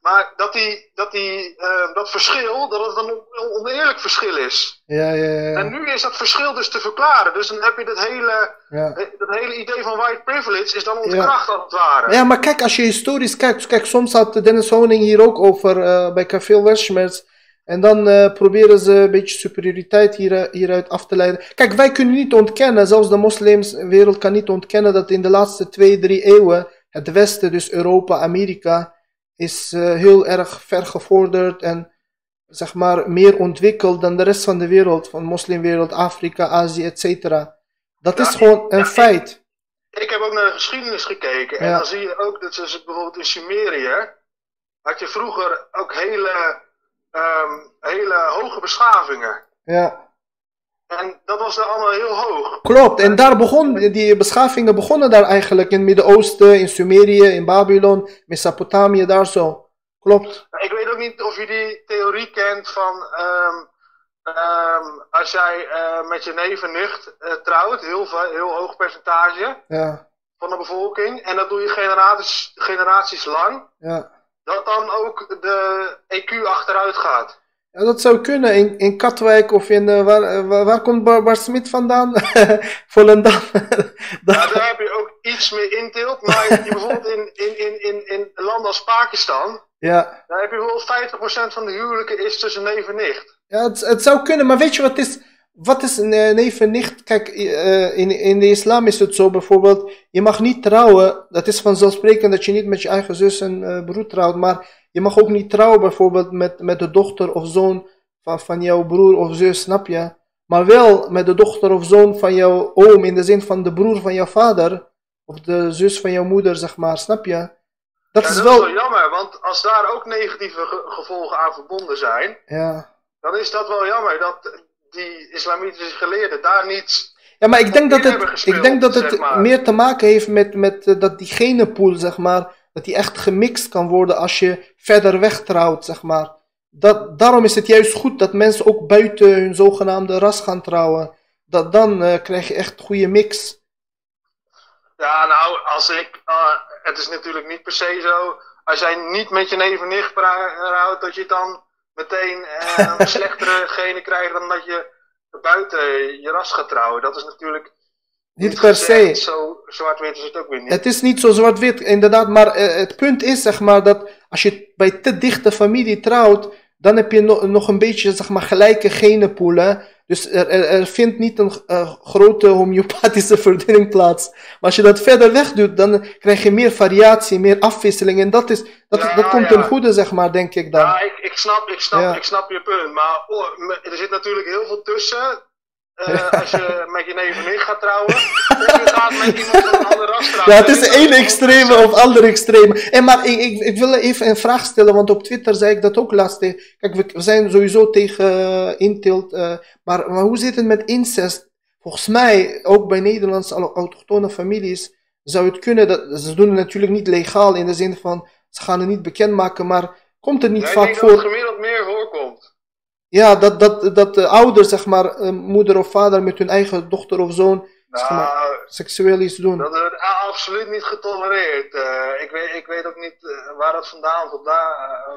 Maar dat, die, dat, die, eh, dat verschil, dat het een on- oneerlijk verschil is. Ja, ja, ja. En nu is dat verschil dus te verklaren. Dus dan heb je dat hele, ja. dat hele idee van white privilege is dan ontkracht als het ware. Ja, maar kijk, als je historisch kijkt, kijk, soms had Dennis Honing hier ook over eh, bij Café Westmers. En dan eh, proberen ze een beetje superioriteit hier, eh, hieruit af te leiden. Kijk, wij kunnen niet ontkennen, zelfs de moslimswereld kan niet ontkennen dat in de laatste twee, drie eeuwen het Westen, dus Europa, Amerika, is eh, heel erg ver gevorderd en zeg maar meer ontwikkeld dan de rest van de wereld, van moslimwereld, Afrika, Azië, etc. Dat Ja, is gewoon een ja, feit. Ik heb ook naar de geschiedenis gekeken. En dan zie je ook dat ze bijvoorbeeld in Sumerië. had je vroeger ook hele, ehm, hele hoge beschavingen. Ja. En dat was daar allemaal heel hoog. Klopt, en daar begon, die beschavingen begonnen daar eigenlijk in het Midden-Oosten, in Sumerië, in Babylon, Mesopotamië, daar zo. Klopt. Maar Ik weet ook niet of je die theorie kent van. ehm, ehm, als jij eh, met je neef en nicht eh, trouwt, heel, veel- heel hoog percentage Ja, van de bevolking. En dat doe je generaties, generaties lang. ja. Dat dan ook de EQ achteruit gaat. Ja, dat zou kunnen in, in Katwijk of in, eh, waar, eh, waar, waar komt Bar, Bar Smit vandaan? Volendam. Ja, Daar- heb je ook iets meer inteelt. Maar bijvoorbeeld in, in, in, in, in landen als Pakistan, ja, daar heb je bijvoorbeeld 50% van de huwelijken is tussen neef en nicht. ja het, het zou kunnen, maar weet je wat is, wat is een eh, neef en nicht? Kijk, in, in de islam is het zo bijvoorbeeld, je mag niet trouwen, dat is vanzelfsprekend dat je niet met je eigen zus en broer trouwt, maar je mag ook niet trouwen bijvoorbeeld met, met de dochter of zoon van, van jouw broer of zus, snap je? Maar wel met de dochter of zoon van jouw oom, in de zin van de broer van jouw vader, of de zus van jouw moeder, zeg maar, snap je? Dat is dat wel, is wel jammer, want als daar ook negatieve ge- gevolgen aan verbonden zijn, ja. dan is dat wel jammer dat die islamitische geleerden daar niet. Ja, maar ik denk dat het, gespeeld, ik denk dat het zeg maar. meer te maken heeft met, met eh, dat die genenpool, zeg maar, dat die echt gemixt kan worden als je verder weg trouwt, zeg maar. Dat, daarom is het juist goed dat mensen ook buiten hun zogenaamde ras gaan trouwen. Dat, dan eh, krijg je echt een goede mix. Ja, nou, als ik. eh, het is natuurlijk niet per se zo. Als jij niet met je neef en nicht trouwt, dat je dan meteen eh, een slechtere genen krijgt dan dat je buiten je ras gaat trouwen. Dat is natuurlijk Niet per se. Zo zwart-wit is het ook weer niet. Het is niet zo zwart-wit, inderdaad. Maar eh, het punt is, zeg maar, dat als je bij te dichte familie trouwt, dan heb je no- nog een beetje, zeg maar, gelijke genenpoelen. Dus er, er, er vindt niet een eh, grote homeopathische verdunning plaats. Maar als je dat verder weg doet, dan krijg je meer variatie, meer afwisseling. En dat, is, dat, Ja, dat komt ja. ten goede, zeg maar, denk ik dan. Ja, ik, ik, snap, ik, snap, Ja. ik snap je punt. Maar oh, er zit natuurlijk heel veel tussen. Eh, als je met je neef en nicht gaat trouwen. of je gaat met iemand van een ras trouwen. Ja, het is ook extreme of andere extreme. En maar ik, ik, ik wil even een vraag stellen, want op Twitter zei ik dat ook laatst. Kijk, we, we zijn sowieso tegen eh, inteelt. eh, maar, maar hoe zit het met incest? Volgens mij, ook bij Nederlandse au- autochtone families, zou het kunnen. Dat, ze doen het natuurlijk niet legaal in de zin van ze gaan het niet bekendmaken, maar komt het niet Ja, ik vaak denk dat het voor? gemiddeld meer voorkomt. Ja, dat, dat, dat de ouders, zeg maar, eh, moeder of vader met hun eigen dochter of zoon zeg maar, Nou, seksueel iets doen. dat wordt a- absoluut niet getolereerd. Eh, ik, weet, ik weet ook niet eh, waar dat vandaan, vandaan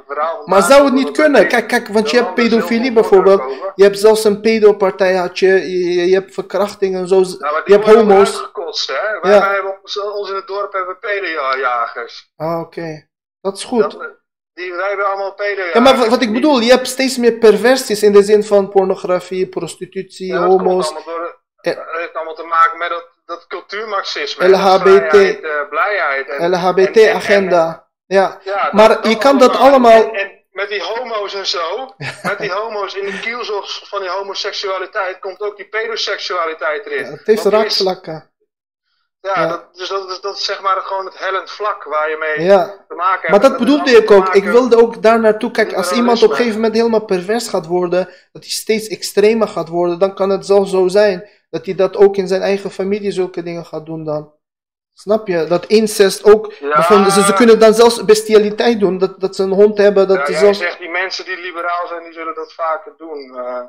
verhaal vandaan Maar zou het niet kunnen? Kijk, kijk, want je hebt heel pedofilie bijvoorbeeld. Je hebt zelfs een pedopartij, had je, je, je hebt verkrachting en zo. Nou, Je hebt homo's. hè? Wij, Ja. wij hebben ons, ons in het dorp hebben pedojagers. Ah, oké. Dat is goed. Dat- die, wij hebben allemaal. Ja, maar wat, ik bedoel, je hebt steeds meer perversies in de zin van pornografie, prostitutie, Ja, dat komt homo's. allemaal door- Ja. Het heeft allemaal te maken met dat, dat cultuurmarxisme. LHBT. dat vrijheid, eh, blijheid. en- en- LHBT-agenda. Ja. ja, Maar dat- je kan dat allemaal- en met die homo's en zo, met die homo's in de kielzog van die homoseksualiteit, komt ook die pedoseksualiteit erin. Het heeft raakvlakken. Ja, Ja. Dat, dus dat, is- dat is zeg maar gewoon het hellend vlak waar je mee Ja. te maken hebt. Maar dat bedoelde ik ook. Ik wilde ook daar naartoe. Kijk, als iemand op een gegeven moment helemaal pervers gaat worden, dat hij steeds extremer gaat worden, dan kan het zelfs zo zijn dat hij dat ook in zijn eigen familie zulke dingen gaat doen dan. Snap je? Dat incest ook. Ja. ze, ze kunnen dan zelfs bestialiteit doen. Dat, dat ze een hond hebben. Dat Ja, ze zelfs, zegt die mensen die liberaal zijn, die zullen dat vaker doen. eh,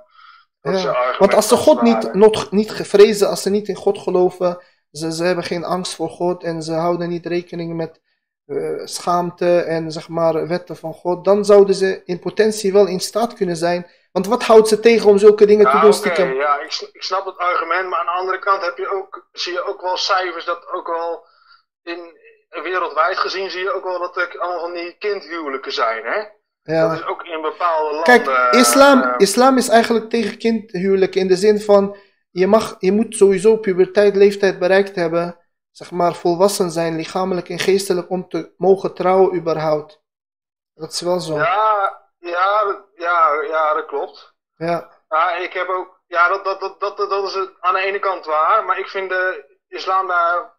dat Ja, Want als ze God niet, not, niet gevrezen, als ze niet in God geloven, ze, ze hebben geen angst voor God en ze houden niet rekening met eh, schaamte en zeg maar wetten van God, dan zouden ze in potentie wel in staat kunnen zijn. Want wat houdt ze tegen om zulke dingen te doen stiekem? ja, ik, ik snap het argument, maar aan de andere kant heb je ook, zie je ook wel cijfers dat ook wel in wereldwijd gezien zie je ook wel dat er allemaal van die kindhuwelijken zijn, hè? Dat Ja. is ook in bepaalde landen. Kijk, islam, eh, islam is eigenlijk tegen kindhuwelijk in de zin van je, mag, je moet sowieso puberteit, leeftijd bereikt hebben, zeg maar volwassen zijn, lichamelijk en geestelijk, om te mogen trouwen überhaupt. Dat is wel zo. ja, ja, ja, ja, dat klopt. Ja. Ja, ik heb ook, ja, dat, dat, dat, dat, dat is het aan de ene kant waar, maar ik vind de islam daar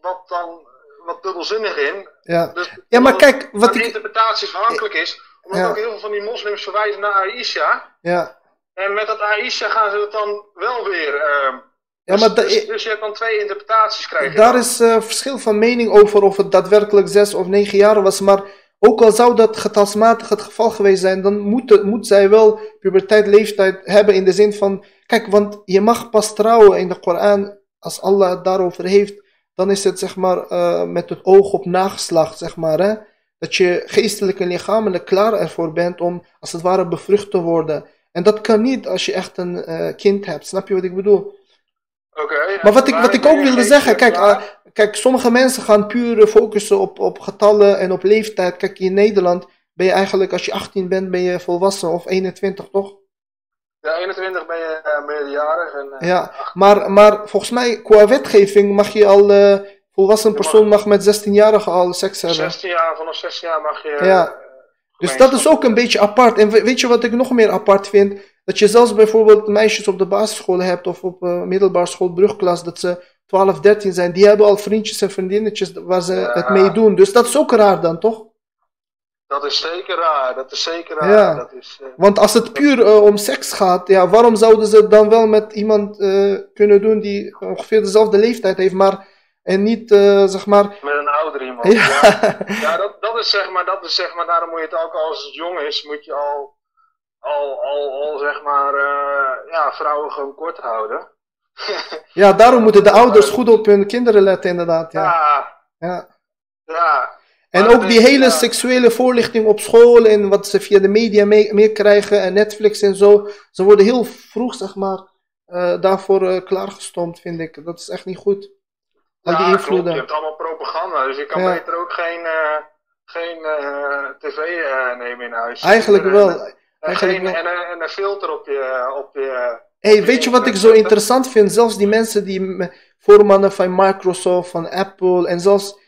wat dan wat dubbelzinnig in. Ja. Dus, Ja, maar kijk, wat de ik- interpretatie afhankelijk is, omdat Ja. ook heel veel van die moslims verwijzen naar Aisha. Ja. En met dat Aisha gaan ze het dan wel weer. ehm, Ja, dus, maar da- dus, dus je hebt dan twee interpretaties krijg je daar dan. is eh, verschil van mening over of het daadwerkelijk zes of negen jaar was. Maar ook al zou dat getalsmatig het geval geweest zijn, dan moet, moet zij wel puberteit, leeftijd hebben in de zin van... Kijk, want je mag pas trouwen in de Koran als Allah het daarover heeft. Dan is het zeg maar eh, met het oog op nageslacht, zeg maar. Hè? Dat je geestelijk en lichamelijk klaar ervoor bent om als het ware bevrucht te worden. En dat kan niet als je echt een eh, kind hebt. Snap je wat ik bedoel? Oké, Maar wat ik, wat ik ook wilde zeggen, kijk, ah, kijk, sommige mensen gaan puur eh, focussen op, op getallen en op leeftijd. Kijk, in Nederland ben je eigenlijk, als je 18 bent, ben je volwassen of 21, toch? Ja, 21 ben je uh, meerderjarig. En, eh, Ja, maar, maar volgens mij, qua wetgeving mag je al, eh volwassen persoon mag met 16-jarigen al seks hebben. 16 jaar, vanaf 16 jaar mag je. Ja. Eh, Dus dat is ook een beetje apart. En we- weet je wat ik nog meer apart vind? Dat je zelfs bijvoorbeeld meisjes op de basisschool hebt of op uh, middelbare school, brugklas, dat ze 12, 13 zijn. Die hebben al vriendjes en vriendinnetjes waar ze Ja. het mee doen. Dus dat is ook raar dan, toch? Dat is zeker raar, dat is zeker raar. Ja. Dat is, eh, Want als het puur eh, om seks gaat, ja, waarom zouden ze het dan wel met iemand eh, kunnen doen die ongeveer dezelfde leeftijd heeft, maar en niet, eh, zeg maar. met een ouder iemand. Ja. Ja, ja dat, dat is zeg maar, dat is zeg maar, daarom moet je het ook als het jong is, moet je al, al, al, al zeg maar, eh, ja, vrouwen gewoon kort houden. Ja, daarom moeten de ouders goed op hun kinderen letten, inderdaad. Ja. Ja, Ja. ja. En ook die hele seksuele voorlichting op school en wat ze via de media mee- meekrijgen en Netflix en zo. Ze worden heel vroeg, zeg maar, eh, daarvoor klaargestoomd, vind ik. Dat is echt niet goed. Die Ja, klopt. Je hebt allemaal propaganda, dus je kan Ja. beter ook geen, eh, geen eh, tv eh, nemen in huis. Eigenlijk En, wel. en Eigenlijk geen, wel. En, een- en een filter op je, op je Hey, weet je wat ik zo interessant vind? Zelfs die mensen die voormannen van Microsoft, van Apple en zelfs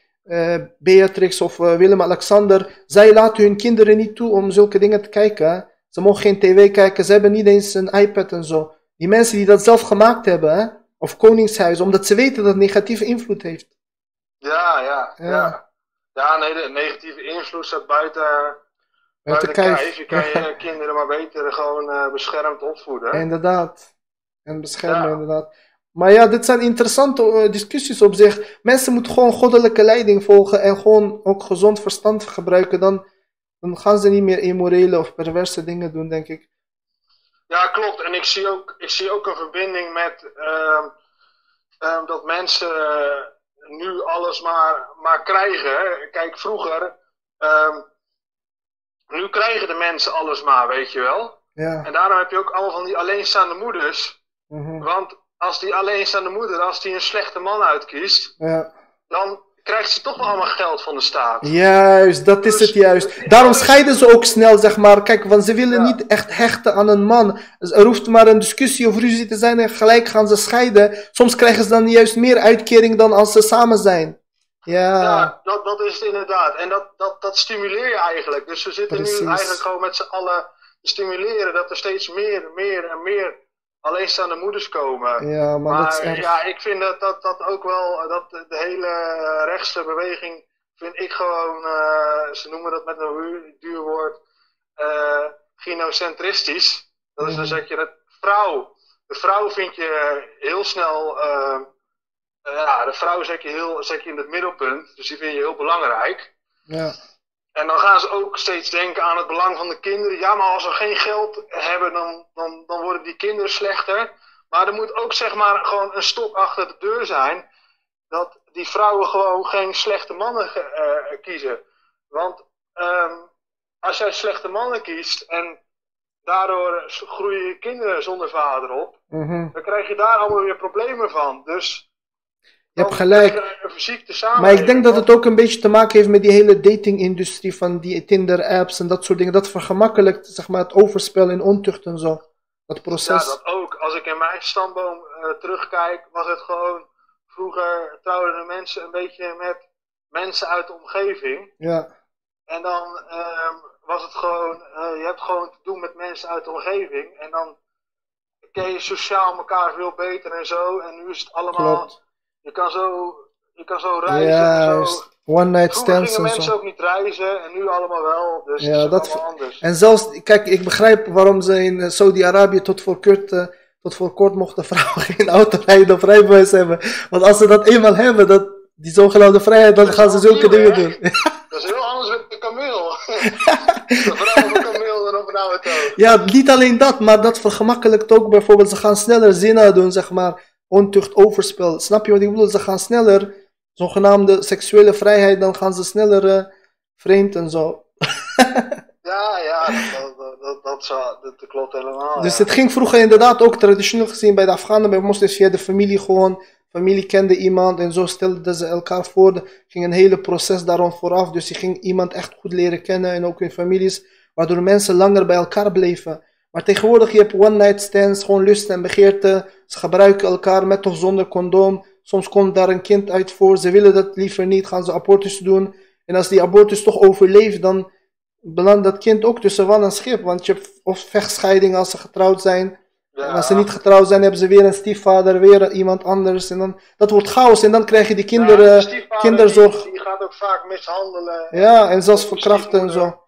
Beatrix of Willem-Alexander, zij laten hun kinderen niet toe om zulke dingen te kijken. Ze mogen geen tv kijken, ze hebben niet eens een iPad en zo. Die mensen die dat zelf gemaakt hebben, hè? Of Koningshuis, omdat ze weten dat het negatieve invloed heeft. Ja, ja, Ja. ja. Ja, nee, de negatieve invloed staat buiten, Buiten kijf. Je kan je kinderen maar beter gewoon eh, beschermd opvoeden. Inderdaad. En beschermen, Ja. inderdaad. Maar ja, dit zijn interessante eh, discussies op zich. Mensen moeten gewoon goddelijke leiding volgen en gewoon ook gezond verstand gebruiken. Dan, dan gaan ze niet meer immorele of perverse dingen doen, denk ik. Ja, klopt. En ik zie ook, ik zie ook een verbinding met ehm, ehm, dat mensen eh, nu alles maar, maar krijgen. hè. Kijk, vroeger, ehm, nu krijgen de mensen alles maar, weet je wel. Ja. En daarom heb je ook allemaal van die alleenstaande moeders. mhm, Want als die alleenstaande moeder, als die een slechte man uitkiest, ja. dan krijgt ze toch wel allemaal geld van de staat. Juist, dat is het juist. Daarom scheiden ze ook snel, zeg maar. Kijk, want ze willen Ja. niet echt hechten aan een man. Er hoeft maar een discussie of ruzie te zijn en gelijk gaan ze scheiden. Soms krijgen ze dan juist meer uitkering dan als ze samen zijn. Ja, Ja, dat, dat is het inderdaad. En dat, dat, dat stimuleer je eigenlijk. Dus we zitten Precies. nu eigenlijk gewoon met z'n allen te stimuleren dat er steeds meer, meer en meer alleenstaande moeders komen. ja maar dat erg. ja, ik vind dat, dat, dat ook wel, dat de de hele rechtse beweging, vind ik gewoon, eh, ze noemen dat met een duur woord, eh gynocentristisch. Dat is dan Mhm. zeg je dat vrouw, de vrouw vind je heel snel, eh, eh, ja, de vrouw zet je, heel, zet je in het middelpunt, dus die vind je heel belangrijk. Ja, En dan gaan ze ook steeds denken aan het belang van de kinderen. Ja, maar als we geen geld hebben, dan, dan, dan worden die kinderen slechter. Maar er moet ook zeg maar gewoon een stok achter de deur zijn. Dat die vrouwen gewoon geen slechte mannen eh, kiezen. Want ehm, als jij slechte mannen kiest en daardoor groeien je kinderen zonder vader op. mhm. Dan krijg je daar allemaal weer problemen van. Dus Je hebt gelijk. Maar ik denk dat het ook een beetje te maken heeft met die hele datingindustrie van die Tinder-apps en dat soort dingen. Dat vergemakkelijkt zeg maar, het overspel in ontucht en zo. Dat Ja, proces. dat ook. Als ik in mijn stamboom eh, terugkijk, was het gewoon. Vroeger trouwden de mensen een beetje met mensen uit de omgeving. Ja, En dan ehm, was het gewoon. eh, je hebt gewoon te doen met mensen uit de omgeving. En dan ken je sociaal elkaar veel beter en zo. En nu is het allemaal. klopt. Je kan zo, je kan zo reizen. en zo. One night stands mensen ook niet reizen en nu allemaal wel. Dus Ja, is dat anders. En zelfs, kijk, ik begrijp waarom ze in eh, Saudi-Arabië tot voor kort, eh, tot voor kort mochten vrouwen geen auto rijden of rijbewijs hebben. Want als ze dat eenmaal hebben, dat, die zogenaamde vrijheid, dan gaan ze zulke dingen hè? doen. Dat is heel anders met de kameel. Een vrouw op een kameel dan op een auto. Ja, niet alleen dat, maar dat vergemakkelijkt ook bijvoorbeeld, ze gaan sneller zinnen doen, zeg maar, ontucht, overspel. Snap je wat ik bedoel? Ze gaan sneller, zogenaamde seksuele vrijheid, dan gaan ze sneller eh, vreemd en zo. Ja, ja, dat, dat, dat, klopt helemaal. Dus ja. het ging vroeger inderdaad ook traditioneel gezien bij de Afghanen, bij moslims via de familie gewoon. Familie kende iemand en zo stelden ze elkaar voor. Er ging een hele proces daarom vooraf. Dus je ging iemand echt goed leren kennen en ook in families, waardoor mensen langer bij elkaar bleven. Maar tegenwoordig je hebt one night stands, gewoon lust en begeerte. Ze gebruiken elkaar met of zonder condoom. Soms komt daar een kind uit voor. Ze willen dat liever niet, gaan ze abortus doen. En als die abortus toch overleeft, dan belandt dat kind ook tussen wal en schip. Want je hebt of vechtscheiding als ze getrouwd zijn. Ja. En als ze niet getrouwd zijn, hebben ze weer een stiefvader, weer iemand anders. En dan, dat wordt chaos. En dan krijg je die kinderen, kinderzorg. Die, die gaat ook vaak mishandelen. Ja, en zelfs verkrachten en zo.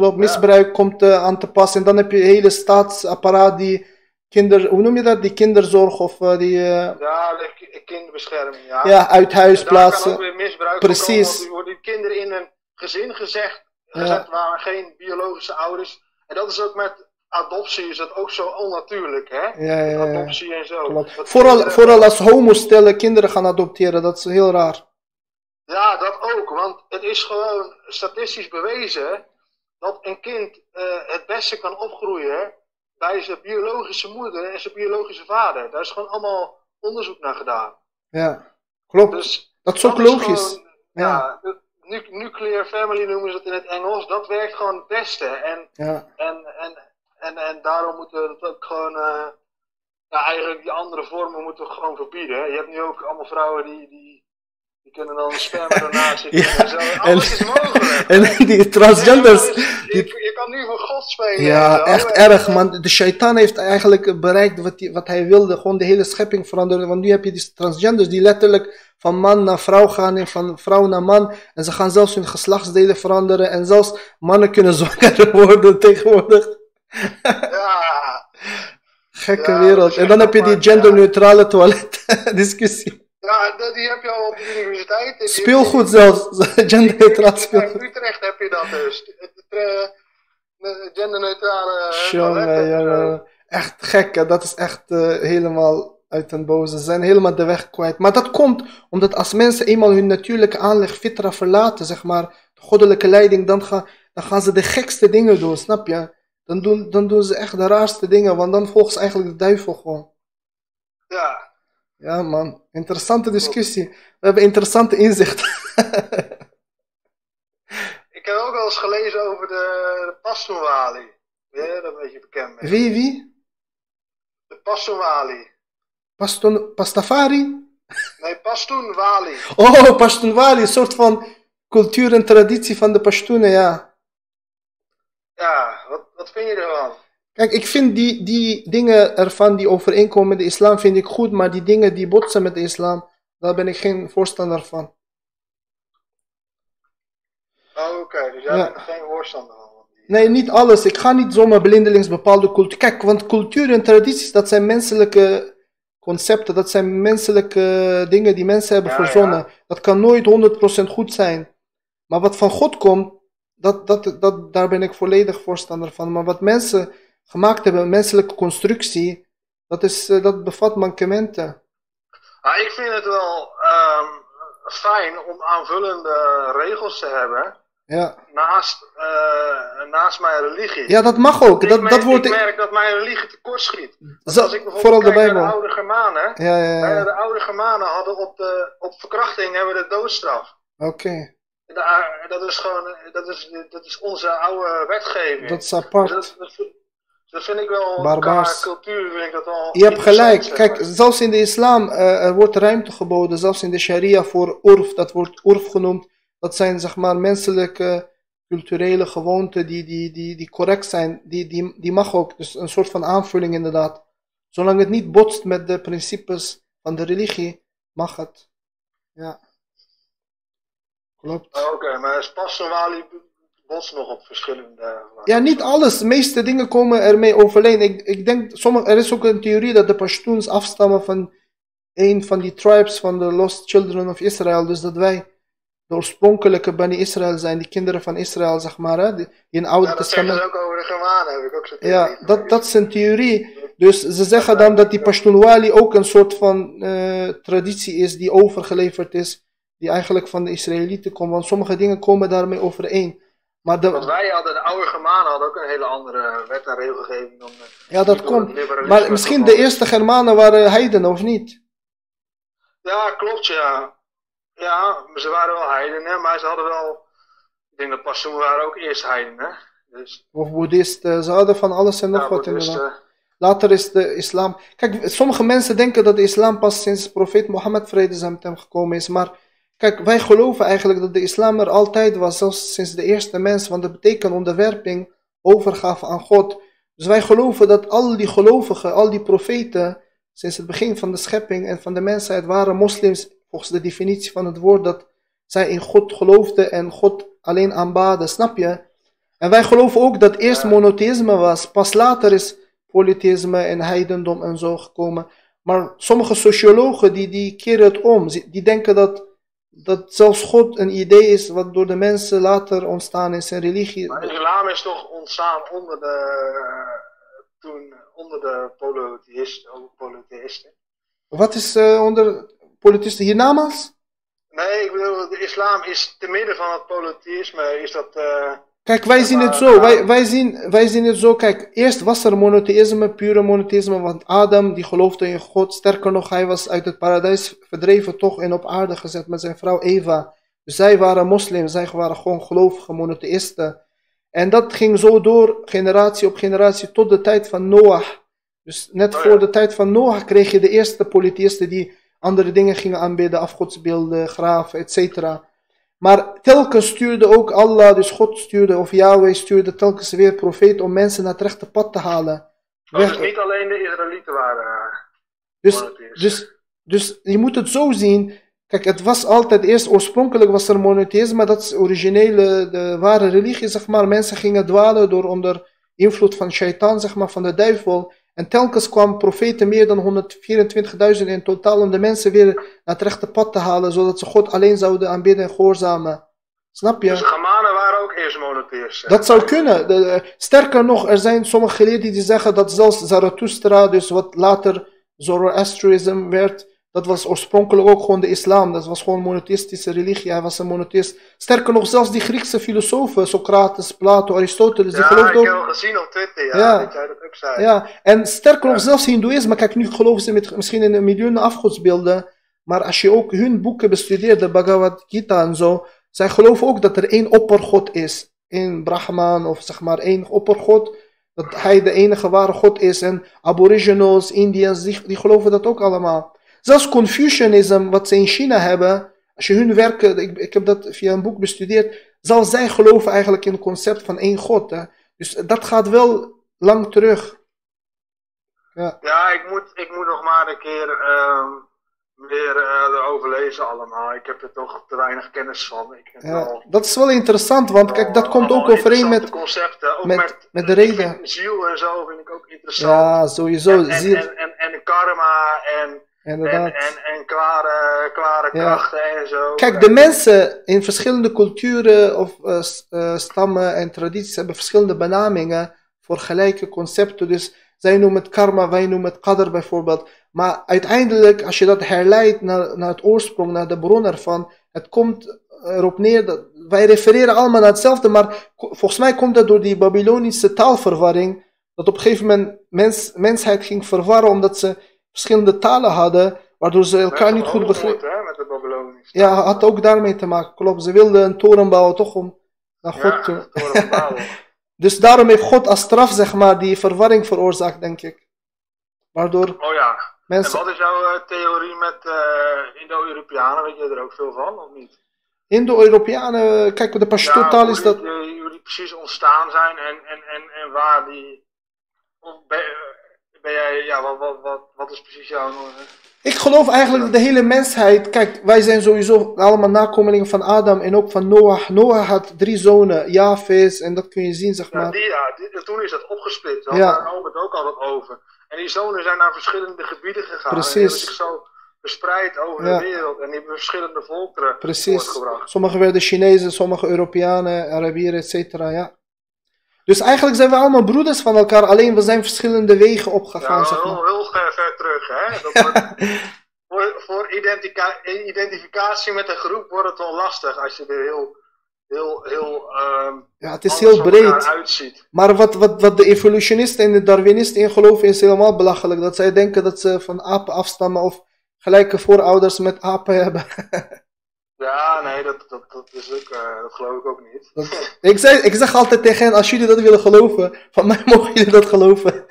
Klopt, misbruik komt eh, aan te pas. En dan heb je een hele staatsapparaat die kinder... Hoe noem je dat? Die kinderzorg of eh, die... eh, Ja, de ki- kinderbescherming, ja. ja, uit huis kan ook plaatsen. weer misbruik Precies. worden kinderen in een gezin gezegd, Ja. gezet waar geen biologische ouders. En dat is ook met adoptie is dat ook zo onnatuurlijk, hè? Ja, ja, ja. Adoptie en zo. Klopt. Vooral, kinderen- vooral als homostellen kinderen gaan adopteren, dat is heel raar. Ja, dat ook. Want het is gewoon statistisch bewezen dat een kind eh, het beste kan opgroeien bij zijn biologische moeder en zijn biologische vader. Daar is gewoon allemaal onderzoek naar gedaan. Ja, klopt. Dus dat is ook dat is logisch. gewoon- Ja. ja, de nu- nuclear family noemen ze het in het Engels. Dat werkt gewoon het beste. En, Ja. en, en, en, en daarom moeten we dat ook gewoon. eh, ja, eigenlijk die andere vormen moeten we gewoon verbieden. Je hebt nu ook allemaal vrouwen die. die die kunnen dan spermadonatie Ja, doen en zo. Alles is mogelijk. En die transgenders. Je, die- je, kan nu voor God spelen. en Ja, echt erg, man. De shaitaan heeft eigenlijk bereikt wat, hij- wat hij wilde. Gewoon de hele schepping veranderen. Want nu heb je die transgenders die letterlijk van man naar vrouw gaan en van vrouw naar man. En ze gaan zelfs hun geslachtsdelen veranderen. En zelfs mannen kunnen zwanger worden tegenwoordig. Ja, Gekke Ja, wereld. En dan heb je die genderneutrale toilet discussie. Ja, die heb je al op de universiteit. Die- Speelgoed zelfs. Genderneutraal In speelgoed. Utrecht heb je dat dus. Genderneutrale Jongen, jongen. Echt gek, hè. dat is echt eh, helemaal uit den boze. Ze zijn helemaal de weg kwijt. Maar dat komt omdat als mensen eenmaal hun natuurlijke aanleg fitra verlaten, zeg maar, de goddelijke leiding, dan, gaan dan gaan ze de gekste dingen doen, snap je? Dan doen, dan doen ze echt de raarste dingen, want dan volgen ze eigenlijk de duivel gewoon. Ja, Ja, man. Interessante discussie. We hebben interessante inzichten. ik heb ook wel eens gelezen over de, de. Ja, dat een beetje bekend bent. Wie, wie? De Pastunwali. Paston, Pastafari? Nee, Pastunwali. Oh, Pashtunwali, een soort van cultuur en traditie van de Pashtunen, ja. Ja, wat, wat vind je ervan? Kijk, ik vind die, die dingen ervan die overeenkomen met de islam, vind ik goed, maar die dingen die botsen met de islam, daar ben ik geen voorstander van. Oh, oké, dus jij Ja. bent geen voorstander van. Nee, niet alles. Ik ga niet zomaar blindelings bepaalde cultuur. Kijk, want cultuur en tradities, dat zijn menselijke concepten, dat zijn menselijke dingen die mensen hebben Ja, verzonnen. Dat kan nooit 100% goed zijn. Maar wat van God komt, dat, dat, dat, daar ben ik volledig voorstander van. Maar wat mensen gemaakt hebben, een menselijke constructie, dat, is, eh, dat bevat mankementen. Ah, ik vind het wel ehm, fijn om aanvullende regels te hebben Ja, naast, eh, naast mijn religie. ja dat mag ook. ik, Dat, merk, dat wordt ik merk dat mijn religie tekortschiet. zo- Als ik bijvoorbeeld kijk naar de oude Germanen. Ja, ja, eh, ja. De oude Germanen hadden op, de, op verkrachting hebben de doodstraf. Oké, Da- dat is gewoon, dat is, dat is onze oude wetgeving. dat is apart. dat, dat, dat vind ik wel, Barbaars. qua cultuur vind ik dat wel Je hebt gelijk. Kijk, zelfs in de islam eh, er wordt ruimte geboden, zelfs in de sharia voor urf, dat wordt urf genoemd. Dat zijn zeg maar menselijke, culturele gewoonten die, die, die, die correct zijn. Die, die, die mag ook. Dus een soort van aanvulling inderdaad. Zolang het niet botst met de principes van de religie, mag het. Ja. Klopt. Oh, Oké, maar Spassenwali nog op verschillende. Ja, niet alles. De meeste dingen komen ermee overeen. Ik, ik denk, sommige, er is ook een theorie dat de Pashtuns afstammen van een van die tribes van de Lost Children of Israel. Dus dat wij de oorspronkelijke Bani Israël zijn, die kinderen van Israël, zeg maar. Hè? Die in het Oude Ja, dat Testament. ook over de Germanen, heb ik ook zo'n Ja, dat, dat is een theorie. Dus ze zeggen dan dat die Pashtunwali ook een soort van eh, traditie is die overgeleverd is, die eigenlijk van de Israëlieten komt. Want sommige dingen komen daarmee overeen. Maar de, Want wij hadden, de oude Germanen hadden ook een hele andere wet en regelgeving dan... eh, Ja, dat komt. Maar misschien de eerste Germanen waren heidenen, of niet? Ja, klopt, ja. Ja, ze waren wel heidenen, maar ze hadden wel... Ik denk dat Passoen waren ook eerst heidenen. Dus, Of boeddhisten. Ze hadden van alles en nog ja, wat inderdaad. Later is de islam... Kijk, sommige mensen denken dat de islam pas sinds profeet Mohammed vrede zijn met hem gekomen is. Maar kijk, wij geloven eigenlijk dat de islam er altijd was, zelfs sinds de eerste mens. Want dat betekent onderwerping, overgave aan God. Dus wij geloven dat al die gelovigen, al die profeten, sinds het begin van de schepping en van de mensheid waren moslims, volgens de definitie van het woord, dat zij in God geloofden en God alleen aanbaden, snap je? En wij geloven ook dat eerst monotheïsme was, pas later is polytheïsme en heidendom en zo gekomen. Maar sommige sociologen die, die keren het om, die denken dat, dat zelfs God een idee is wat door de mensen later ontstaan is, een religie. Maar islam is toch ontstaan onder de... Toen onder de polytheïsten. polytheïsten. Wat is eh, onder politisten hiernamaals? Nee, ik bedoel, de islam is te midden van het polytheïsme, is dat... eh, Kijk, wij zien het zo. Wij, wij, zien, wij zien het zo. Kijk, eerst was er monotheïsme, pure monotheïsme. Want Adam, die geloofde in God. Sterker nog, hij was uit het paradijs verdreven toch en op aarde gezet met zijn vrouw Eva. Dus zij waren moslims. Zij waren gewoon gelovige monotheïsten. En dat ging zo door, generatie op generatie, tot de tijd van Noach. Dus net Oh voor de tijd van Noach kreeg je de eerste polytheïsten die andere dingen gingen aanbidden, afgodsbeelden, graven, etc. Maar telkens stuurde ook Allah, dus God stuurde, of Yahweh stuurde telkens weer profeet om mensen naar het rechte pad te halen. Dat Weg- niet alleen de Israëlieten waren. eh, dus, dus, dus je moet het zo zien. Kijk, het was altijd eerst, oorspronkelijk was er monotheïsme, dat is originele, de ware religie, zeg maar. Mensen gingen dwalen door onder invloed van shaitan, zeg maar, van de duivel. En telkens kwamen profeten meer dan 124.000 in totaal om de mensen weer naar het rechte pad te halen, zodat ze God alleen zouden aanbidden en gehoorzamen. Snap je? Dus de Germanen waren ook eerst monotheïsten. Dat zou kunnen. De- de- sterker nog, er zijn sommige geleerden die zeggen dat zelfs Zarathustra, dus wat later Zoroastrianisme werd, dat was oorspronkelijk ook gewoon de islam. Dat was gewoon een monotheïstische religie. Hij was een monotheïst. Sterker nog, zelfs die Griekse filosofen, Socrates, Plato, Aristoteles, die Ja, geloofden ik ook... heb al gezien op Twitter, ja, Ja. dat jij dat ook zei. Ja, en sterker nog, zelfs Hindoeïsme, kijk, nu geloven ze met, misschien in miljoenen afgodsbeelden, maar als je ook hun boeken bestudeert, de Bhagavad Gita en zo, zij geloven ook dat er één oppergod is. Één Brahman, of zeg maar één oppergod, dat hij de enige ware god is. En aboriginals, Indiërs, die, die geloven dat ook allemaal. Zelfs Confucianism, wat ze in China hebben, als je hun werken, ik, ik heb dat via een boek bestudeerd, zelfs zij geloven eigenlijk in het concept van één god. Hè. Dus dat gaat wel lang terug. Ja, ik moet, ik moet nog maar een keer ehm, meer eh, erover lezen allemaal. Ik heb er toch te weinig kennis van. Ik heb Ja, wel- dat is wel interessant, want kijk, dat komt ook overeen met... concepten. Ook met- met, met de reden. Ziel en zo vind ik ook interessant. Ja, sowieso, en, en, ziel, en, en, en karma en, en, inderdaad. en, en klare, klare Ja. krachten en zo. Kijk, de mensen in verschillende culturen of eh, eh, stammen en tradities hebben verschillende benamingen voor gelijke concepten. Dus zij noemen het karma, wij noemen het qadr bijvoorbeeld. Maar uiteindelijk, als je dat herleidt naar, naar het oorsprong, naar de bron ervan, het komt erop neer dat wij refereren allemaal naar hetzelfde, maar volgens mij komt dat door die Babylonische taalverwarring, dat op een gegeven moment mens, mensheid ging verwarren omdat ze verschillende talen hadden, waardoor ze elkaar niet goed begrepen. Met de Babylonische. Ja, had ook daarmee te maken, klopt. Ze wilden een toren bouwen toch om naar God Ja, bouwen. Dus daarom heeft God als straf, zeg maar, die verwarring veroorzaakt, denk ik. Waardoor Oh ja. En wat is jouw eh, theorie met eh, Indo-Europeanen? Weet je er ook veel van, of niet? Indo-Europeanen, kijk, de Pashto-taal is dat... Die, eh, die precies ontstaan zijn en, en, en, en waar die... Ben, jij, ja, wat, wat, wat, wat is precies jouw... eh, Ik geloof eigenlijk dat de hele mensheid... Kijk, wij zijn sowieso allemaal nakomelingen van Adam en ook van Noach. Noach had drie zonen, Jafes, en dat kun je zien, zeg Ja, maar. die, ja die- toen is dat opgesplitst. Daar Ja. had Albert ook al wat over. En die zonen zijn naar verschillende gebieden gegaan. Precies. En die hebben zich zo verspreid over Ja. de wereld. En die hebben verschillende volkeren Precies. Sommigen werden Chinezen, sommige Europeanen, Arabieren, et cetera, ja. Dus eigenlijk zijn we allemaal broeders van elkaar, alleen we zijn verschillende wegen opgegaan, Ja, zeg heel, maar. heel ver, ver terug, hè? Dat wordt, voor voor identica- identificatie met een groep wordt het wel lastig als je er heel, heel, heel ehm Ja, het is heel breed. uitziet. Maar wat, wat, wat de evolutionisten en de Darwinisten in geloven is helemaal belachelijk. Dat zij denken dat ze van apen afstammen of gelijke voorouders met apen hebben. Ja, nee, dat, dat, dat, is ook, eh, dat geloof ik ook niet. Dat- ik, zeg, ik zeg altijd tegen hen, als jullie dat willen geloven, van mij mogen jullie dat geloven.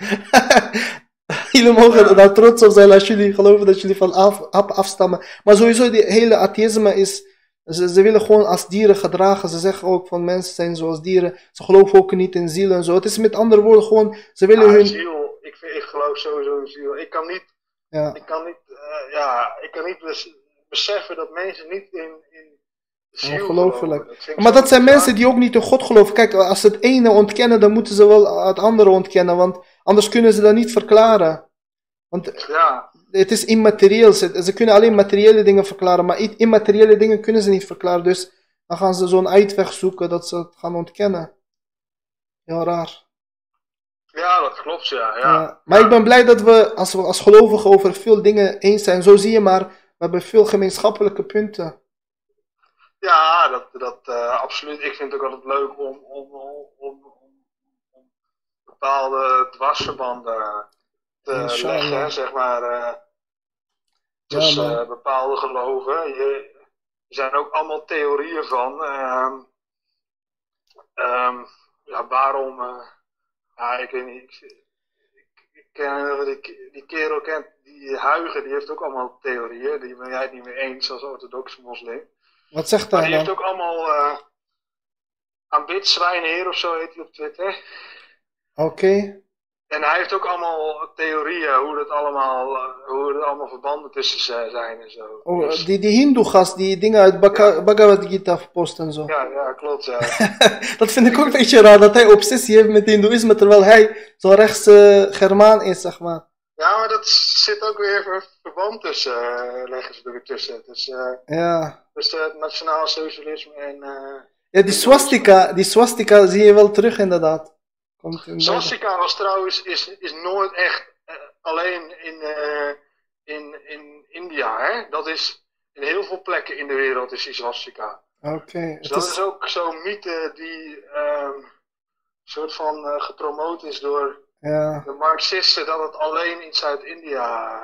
jullie mogen Ja. daar trots op zijn als jullie geloven dat jullie van af, apen afstammen. Maar sowieso, die hele atheïsme is, ze, ze willen gewoon als dieren gedragen. Ze zeggen ook van mensen zijn zoals dieren. Ze geloven ook niet in ziel en zo. Het is met andere woorden gewoon, ze willen Ja, hun... ziel, ik, vind- ik geloof sowieso in ziel. Ik kan niet, Ja. ik kan niet, eh, ja, ik kan niet bes- beseffen dat mensen niet in, in Ongelooflijk. Maar dat zijn mensen die ook niet in God geloven. Kijk, als ze het ene ontkennen, dan moeten ze wel het andere ontkennen. Want anders kunnen ze dat niet verklaren. Want Ja, het is immaterieel. Ze, kunnen alleen materiële dingen verklaren, maar immateriële dingen kunnen ze niet verklaren. Dus dan gaan ze zo'n uitweg zoeken dat ze het gaan ontkennen. Heel raar. ja, dat klopt, ja. ja. Ja. Maar ik ben blij dat we als, we als gelovigen over veel dingen eens zijn. Zo zie je maar, we hebben veel gemeenschappelijke punten. Ja, dat, dat eh, absoluut. Ik vind het ook altijd leuk om, om, om, om, bepaalde dwarsverbanden te leggen, zeg maar, Ja, tussen eh, bepaalde geloven. Je, er zijn ook allemaal theorieën van. ehm, ehm, ja, waarom? eh, ja, ik weet niet. Ik, ik, ik ken, die, die kerel kent, die Huigen, die heeft ook allemaal theorieën. Die ben jij het niet mee eens als orthodoxe moslim. Wat zegt Maar hij die heeft ook allemaal uh, aanbid Zwijnheer of zo heet hij op Twitter. Oké. En hij heeft ook allemaal theorieën hoe dat allemaal, eh, hoe er allemaal verbanden tussen zijn en zo. Oh, Dus- die, die hindoe-gast die dingen uit Baka- Bhagavad Gita post en zo. ja, ja, klopt. Ja. dat vind ik ook een beetje raar, dat hij obsessie heeft met hindoeïsme, terwijl hij zo'n rechtse Germaan is, zeg maar. ja, maar dat zit ook weer ver- verband tussen, eh, leggen ze er weer tussen. Dus, eh Ja. dus het nationaal socialisme en. eh Ja, die swastika, die swastika zie je wel terug inderdaad. Komt in Swastika was trouwens is, is nooit echt eh, alleen in, eh, in, in India. Hè? Dat is in heel veel plekken in de wereld is die swastika. Oké. Dus Het dat is- is ook zo'n mythe die ehm soort van eh, gepromoot is door Ja. de Marxisten dat het alleen in Zuid-India.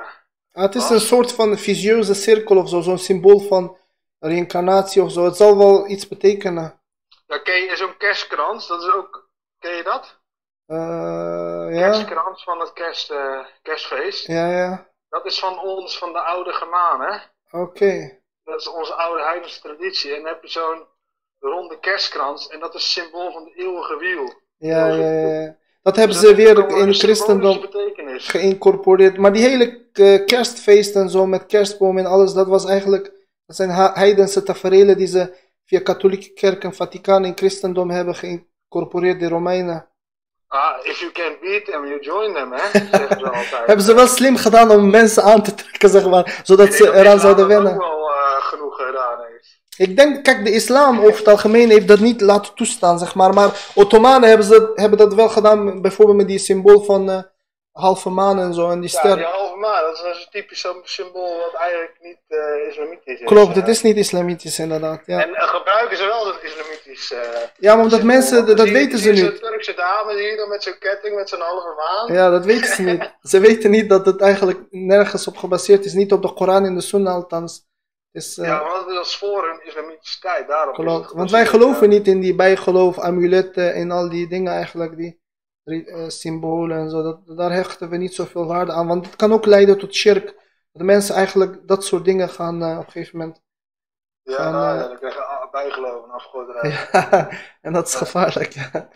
Ah, het is een soort van visieuze cirkel of zo, zo'n symbool van reïncarnatie of zo. Het zal wel iets betekenen. Ja, ken je zo'n kerstkrans? Dat is ook. Ken je dat? Eh, ja, Kerstkrans van het kerst, eh, kerstfeest. ja, ja. Dat is van ons, van de oude Germanen. Oké. Dat is onze oude heidense traditie. En dan heb je zo'n ronde kerstkrans. En dat is symbool van de eeuwige wiel. Ja, ja, ja. Dat hebben ze weer in een christendom geïncorporeerd. Maar die hele eh, kerstfeest en zo met kerstboom en alles, dat was eigenlijk, dat zijn heidense tafereelen die ze via katholieke kerk en Vaticaan in christendom hebben geïncorporeerd, de Romeinen. Ah, if you can beat them, you join them, hè? Zeggen ze altijd. Hebben ze wel slim gedaan om mensen aan te trekken, zeg maar, zodat Ik ze eraan zouden dat wennen. ook wel eh, genoeg gedaan. Ik denk, kijk, de islam over het algemeen heeft dat niet laten toestaan, zeg maar. Maar Ottomanen hebben, ze, hebben dat wel gedaan, bijvoorbeeld met die symbool van eh, halve maan en zo, en die Ja, ster. die halve maan, dat is een typisch symbool wat eigenlijk niet eh, islamitisch is. Klopt, hè. het is niet islamitisch inderdaad. Ja, En eh, gebruiken ze wel dat islamitisch. eh ja maar omdat mensen, dat weten ze niet. Zo'n Turkse dame hier dan met zo'n ketting, met zo'n halve maan. Ja, dat weten ze niet. Ze weten niet dat het eigenlijk nergens op gebaseerd is. Niet op de Koran en de Sunnah althans. Is, eh, Ja, want dat is voor hun islamitische tijd, daarom klopt. Want wij geloven niet in die bijgeloof, amuletten en al die dingen eigenlijk. Die eh, symbolen en zo. Dat, daar hechten we niet zoveel waarde aan. Want het kan ook leiden tot shirk. Dat mensen eigenlijk dat soort dingen gaan eh, op een gegeven moment. Ja, nou, eh, ja, dan krijg je bijgeloof en afgoderij. Ja, en dat is gevaarlijk. Ja.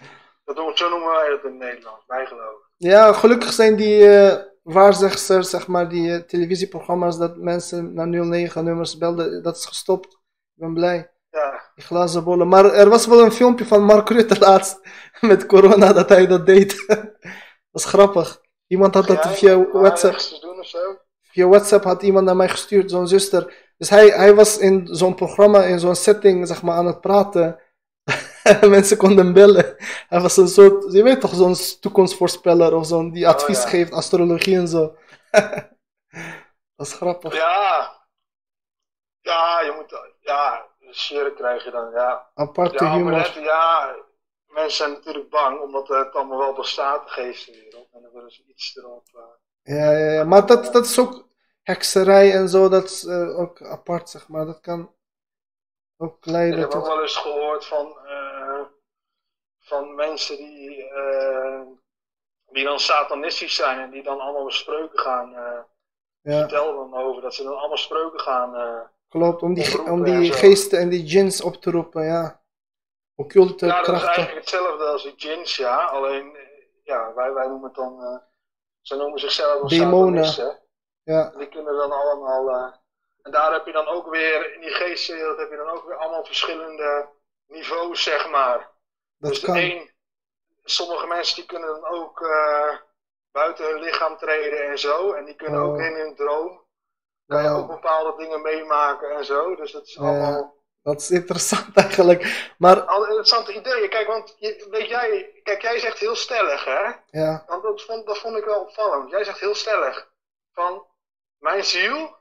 Dat doen, zo noemen wij dat in Nederland, bijgeloof. Ja, gelukkig zijn die eh waarzegsters, zeg maar, die eh, televisieprogramma's dat mensen naar 09 nummers belden, dat is gestopt. Ik ben blij. Ja, Die glazen bollen. Maar er was wel een filmpje van Mark Rutte laatst met corona dat hij dat deed. dat is grappig. Iemand had dat via waar WhatsApp, via WhatsApp had iemand naar mij gestuurd, zo'n zuster. Dus hij, hij was in zo'n programma, in zo'n setting, zeg maar, aan het praten. Mensen konden bellen. Hij was een soort, je weet toch, zo'n toekomstvoorspeller of zo'n die advies Oh, ja. geeft, astrologie en zo. dat is grappig. Ja. Ja, je moet, ja, shirk krijg je dan, ja. Aparte Ja, humor. ja. Mensen zijn natuurlijk bang, omdat het allemaal wel bestaat, de geestenwereld. En dan willen ze iets erop. eh. Ja, ja, ja. Maar dat, dat is ook hekserij en zo, dat is eh, ook apart, zeg maar. Dat kan ook Ik heb ook wel eens gehoord van, eh, van mensen die, eh, die dan satanistisch zijn en die dan allemaal spreuken gaan. eh Ja, Vertel dan over dat ze dan allemaal spreuken gaan. eh, klopt. Om die, om die geesten en die djinns op te roepen, ja. Occulte ja, dat is krachten. eigenlijk hetzelfde als die djinns, ja. Alleen, ja, wij, wij noemen het dan, ze noemen zichzelf Demonen. satanisten. Ja, Die kunnen dan allemaal, en daar heb je dan ook weer, in die geestwereld heb je dan ook weer allemaal verschillende niveaus, zeg maar. dat dus kan. een, sommige mensen die kunnen dan ook eh, buiten hun lichaam treden en zo. En die kunnen Oh. ook in hun droom, kan je ook bepaalde dingen meemaken en zo. Dus dat is Ja. allemaal... Dat is interessant eigenlijk. Maar, Al interessante ideeën. Kijk, want je, weet jij, kijk, jij zegt heel stellig, hè? ja, Want dat vond, dat vond ik wel opvallend. Jij zegt heel stellig van mijn ziel,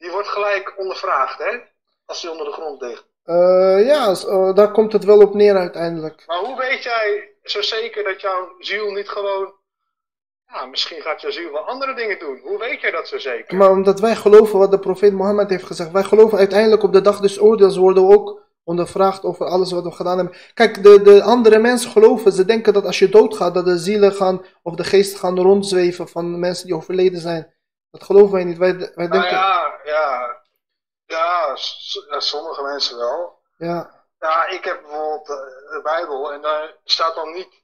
die wordt gelijk ondervraagd, hè? Als die onder de grond ligt. Eh, ja, eh, daar komt het wel op neer uiteindelijk. Maar hoe weet jij zo zeker dat jouw ziel niet gewoon... Ja, misschien gaat jouw ziel wel andere dingen doen. Hoe weet jij dat zo zeker? Maar omdat wij geloven wat de profeet Mohammed heeft gezegd. Wij geloven uiteindelijk op de dag des oordeels worden we ook ondervraagd over alles wat we gedaan hebben. Kijk, de, de andere mensen geloven, ze denken dat als je doodgaat, dat de zielen gaan, of de geesten gaan rondzweven van mensen die overleden zijn. Dat geloven wij niet. Wij, wij Nou denken, ja, ja. Ja, sommige mensen wel. ja, Ja, ik heb bijvoorbeeld eh, de Bijbel en daar staat dan niet,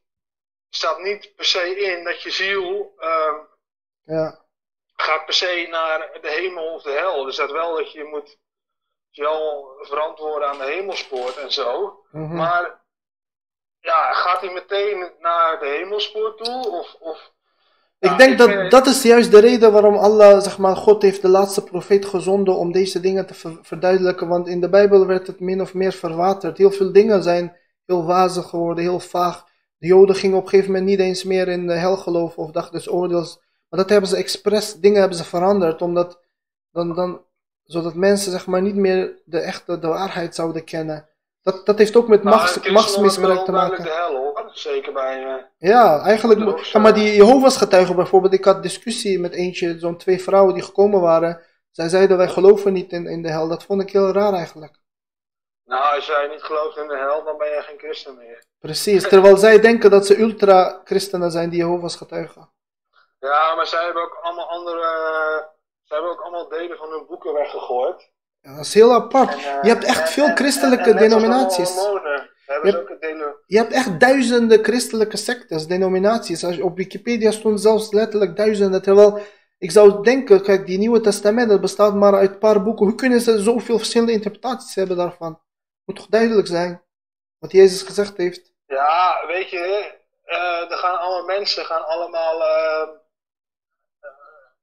staat niet per se in dat je ziel ehm, ja, gaat per se naar de hemel of de hel. Er staat wel dat je moet je wel verantwoorden aan de hemelspoort en zo. mhm. Maar ja, gaat hij meteen naar de hemelspoort toe? Of, of Ik denk ik, dat dat is juist de reden waarom Allah, zeg maar, God heeft de laatste profeet gezonden om deze dingen te ver- verduidelijken. Want in de Bijbel werd het min of meer verwaterd. Heel veel dingen zijn heel wazig geworden, heel vaag. De Joden gingen op een gegeven moment niet eens meer in de hel geloven of dag des oordeels. Maar dat hebben ze expres, dingen hebben ze veranderd, omdat dan, dan, zodat mensen zeg maar niet meer de echte, de waarheid zouden kennen. Dat, dat heeft ook met Nou, machts, machtsmisbruik te maken. de hel. Zeker bij. eh, Ja, eigenlijk. Ja, maar eh, die Jehovah's getuigen bijvoorbeeld, ik had discussie met eentje, zo'n twee vrouwen die gekomen waren. Zij zeiden wij geloven niet in, in de hel. Dat vond ik heel raar eigenlijk. nou, als jij niet gelooft in de hel, dan ben jij geen christen meer. Precies, terwijl zij denken dat ze ultra-christenen zijn, die Jehovah's getuigen. Ja, maar zij hebben ook allemaal andere. Zij hebben ook allemaal delen van hun boeken weggegooid. Ja, dat is heel apart. En, eh, Je hebt echt veel christelijke denominaties. Je hebt echt duizenden christelijke sectes, denominaties. Als je, op Wikipedia stond zelfs letterlijk duizenden. Terwijl ik zou denken, kijk, die Nieuwe Testament, dat bestaat maar uit een paar boeken. Hoe kunnen ze zoveel verschillende interpretaties hebben daarvan? Moet toch duidelijk zijn wat Jezus gezegd heeft? Ja, weet je, eh, er gaan allemaal mensen, gaan allemaal. eh, eh,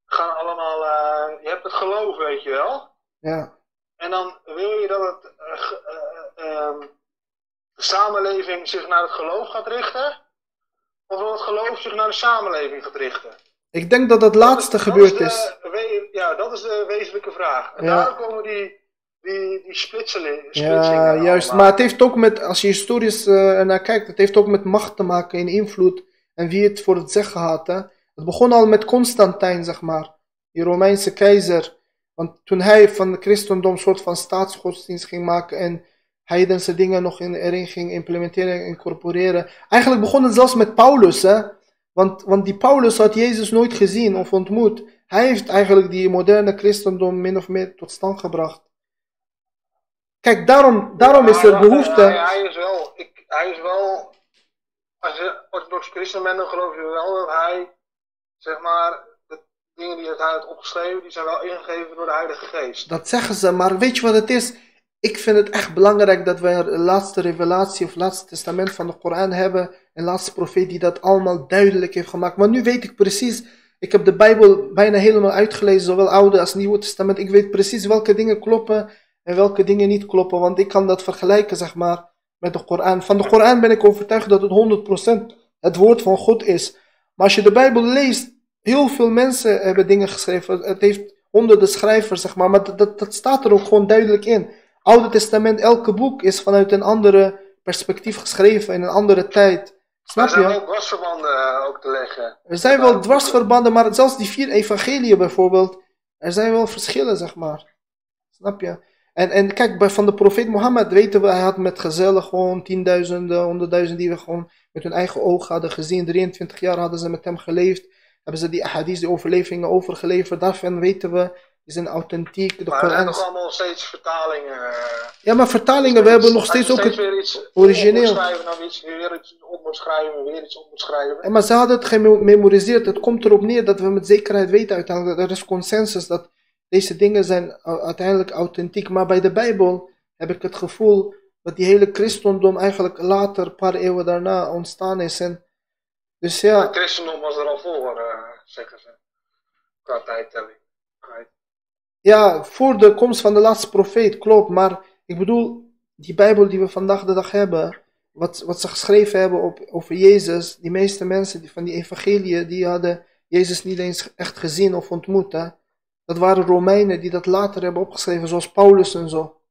gaan allemaal. je hebt het geloof, weet je wel. Ja, En dan wil je dat het, eh, eh, eh, ehm, de samenleving zich naar het geloof gaat richten? Of dat het geloof zich naar de samenleving gaat richten? ik denk dat dat laatste Dat gebeurd is. ja, dat is de wezenlijke vraag. En Ja. daar komen die, die, die splitseling, Ja, splitsingen juist. Maar het heeft ook met, als je historisch ernaar kijkt, het heeft ook met macht te maken en invloed en wie het voor het zeggen had. Hè. Het begon al met Constantijn, zeg maar, die Romeinse keizer. Want toen hij van het christendom een soort van staatsgodsdienst ging maken en heidense dingen nog in, erin ging implementeren en incorporeren. Eigenlijk begon het zelfs met Paulus, hè. Want, want die Paulus had Jezus nooit gezien of ontmoet. Hij heeft eigenlijk die moderne christendom min of meer tot stand gebracht. Kijk, daarom, daarom is er behoefte. Hij, hij is wel, ik, hij is wel, als je orthodox christen bent, dan geloof je wel dat hij, zeg maar, dingen die hij heeft opgeschreven, die zijn wel ingegeven door de Heilige Geest. Dat zeggen ze, maar weet je wat het is? Ik vind het echt belangrijk dat wij een laatste revelatie of laatste testament van de Koran hebben. Een laatste profeet die dat allemaal duidelijk heeft gemaakt. Want nu weet ik precies, ik heb de Bijbel bijna helemaal uitgelezen, zowel Oude als Nieuwe Testament. Ik weet precies welke dingen kloppen en welke dingen niet kloppen. Want ik kan dat vergelijken, zeg maar, met de Koran. Van de Koran ben ik overtuigd dat het 100% het woord van God is. Maar als je de Bijbel leest, heel veel mensen hebben dingen geschreven. Het heeft honderden schrijvers, zeg maar. Maar dat, dat, dat staat er ook gewoon duidelijk in. Oude Testament, elke boek is vanuit een andere perspectief geschreven, in een andere tijd. Er Snap zijn je? ook dwarsverbanden eh, ook te leggen. Er zijn wel dwarsverbanden, maar zelfs die vier evangeliën bijvoorbeeld, er zijn wel verschillen, zeg maar. Snap je? En, en kijk, bij, van de profeet Mohammed weten we, hij had met gezellen gewoon tienduizenden, honderdduizenden die we gewoon met hun eigen ogen hadden gezien. 23 jaar hadden ze met hem geleefd. Hebben ze die ahadith, die overleveringen overgeleverd. Daarvan weten we, die zijn authentiek. De Maar er nog steeds vertalingen. eh, Ja, maar vertalingen, we hebben nog steeds ook steeds het... weer iets origineel. schrijven, iets, weer iets op moet schrijven, weer iets op moet schrijven. Ja, maar ze hadden het gememoriseerd. Het komt erop neer dat we met zekerheid weten uiteindelijk. Er is consensus dat deze dingen zijn uiteindelijk authentiek. Maar bij de Bijbel heb ik het gevoel dat die hele christendom eigenlijk later, een paar eeuwen daarna, ontstaan is. En dus ja, Het christendom was er al voor, eh, zeggen ze. Qua tijdtelling. Ja, voor de komst van de laatste profeet, klopt. Maar ik bedoel, die Bijbel die we vandaag de dag hebben, wat, wat ze geschreven hebben op, over Jezus, die meeste mensen die, van die evangeliën, die hadden Jezus niet eens echt gezien of ontmoet. Hè? Dat waren Romeinen die dat later hebben opgeschreven, zoals Paulus en zo.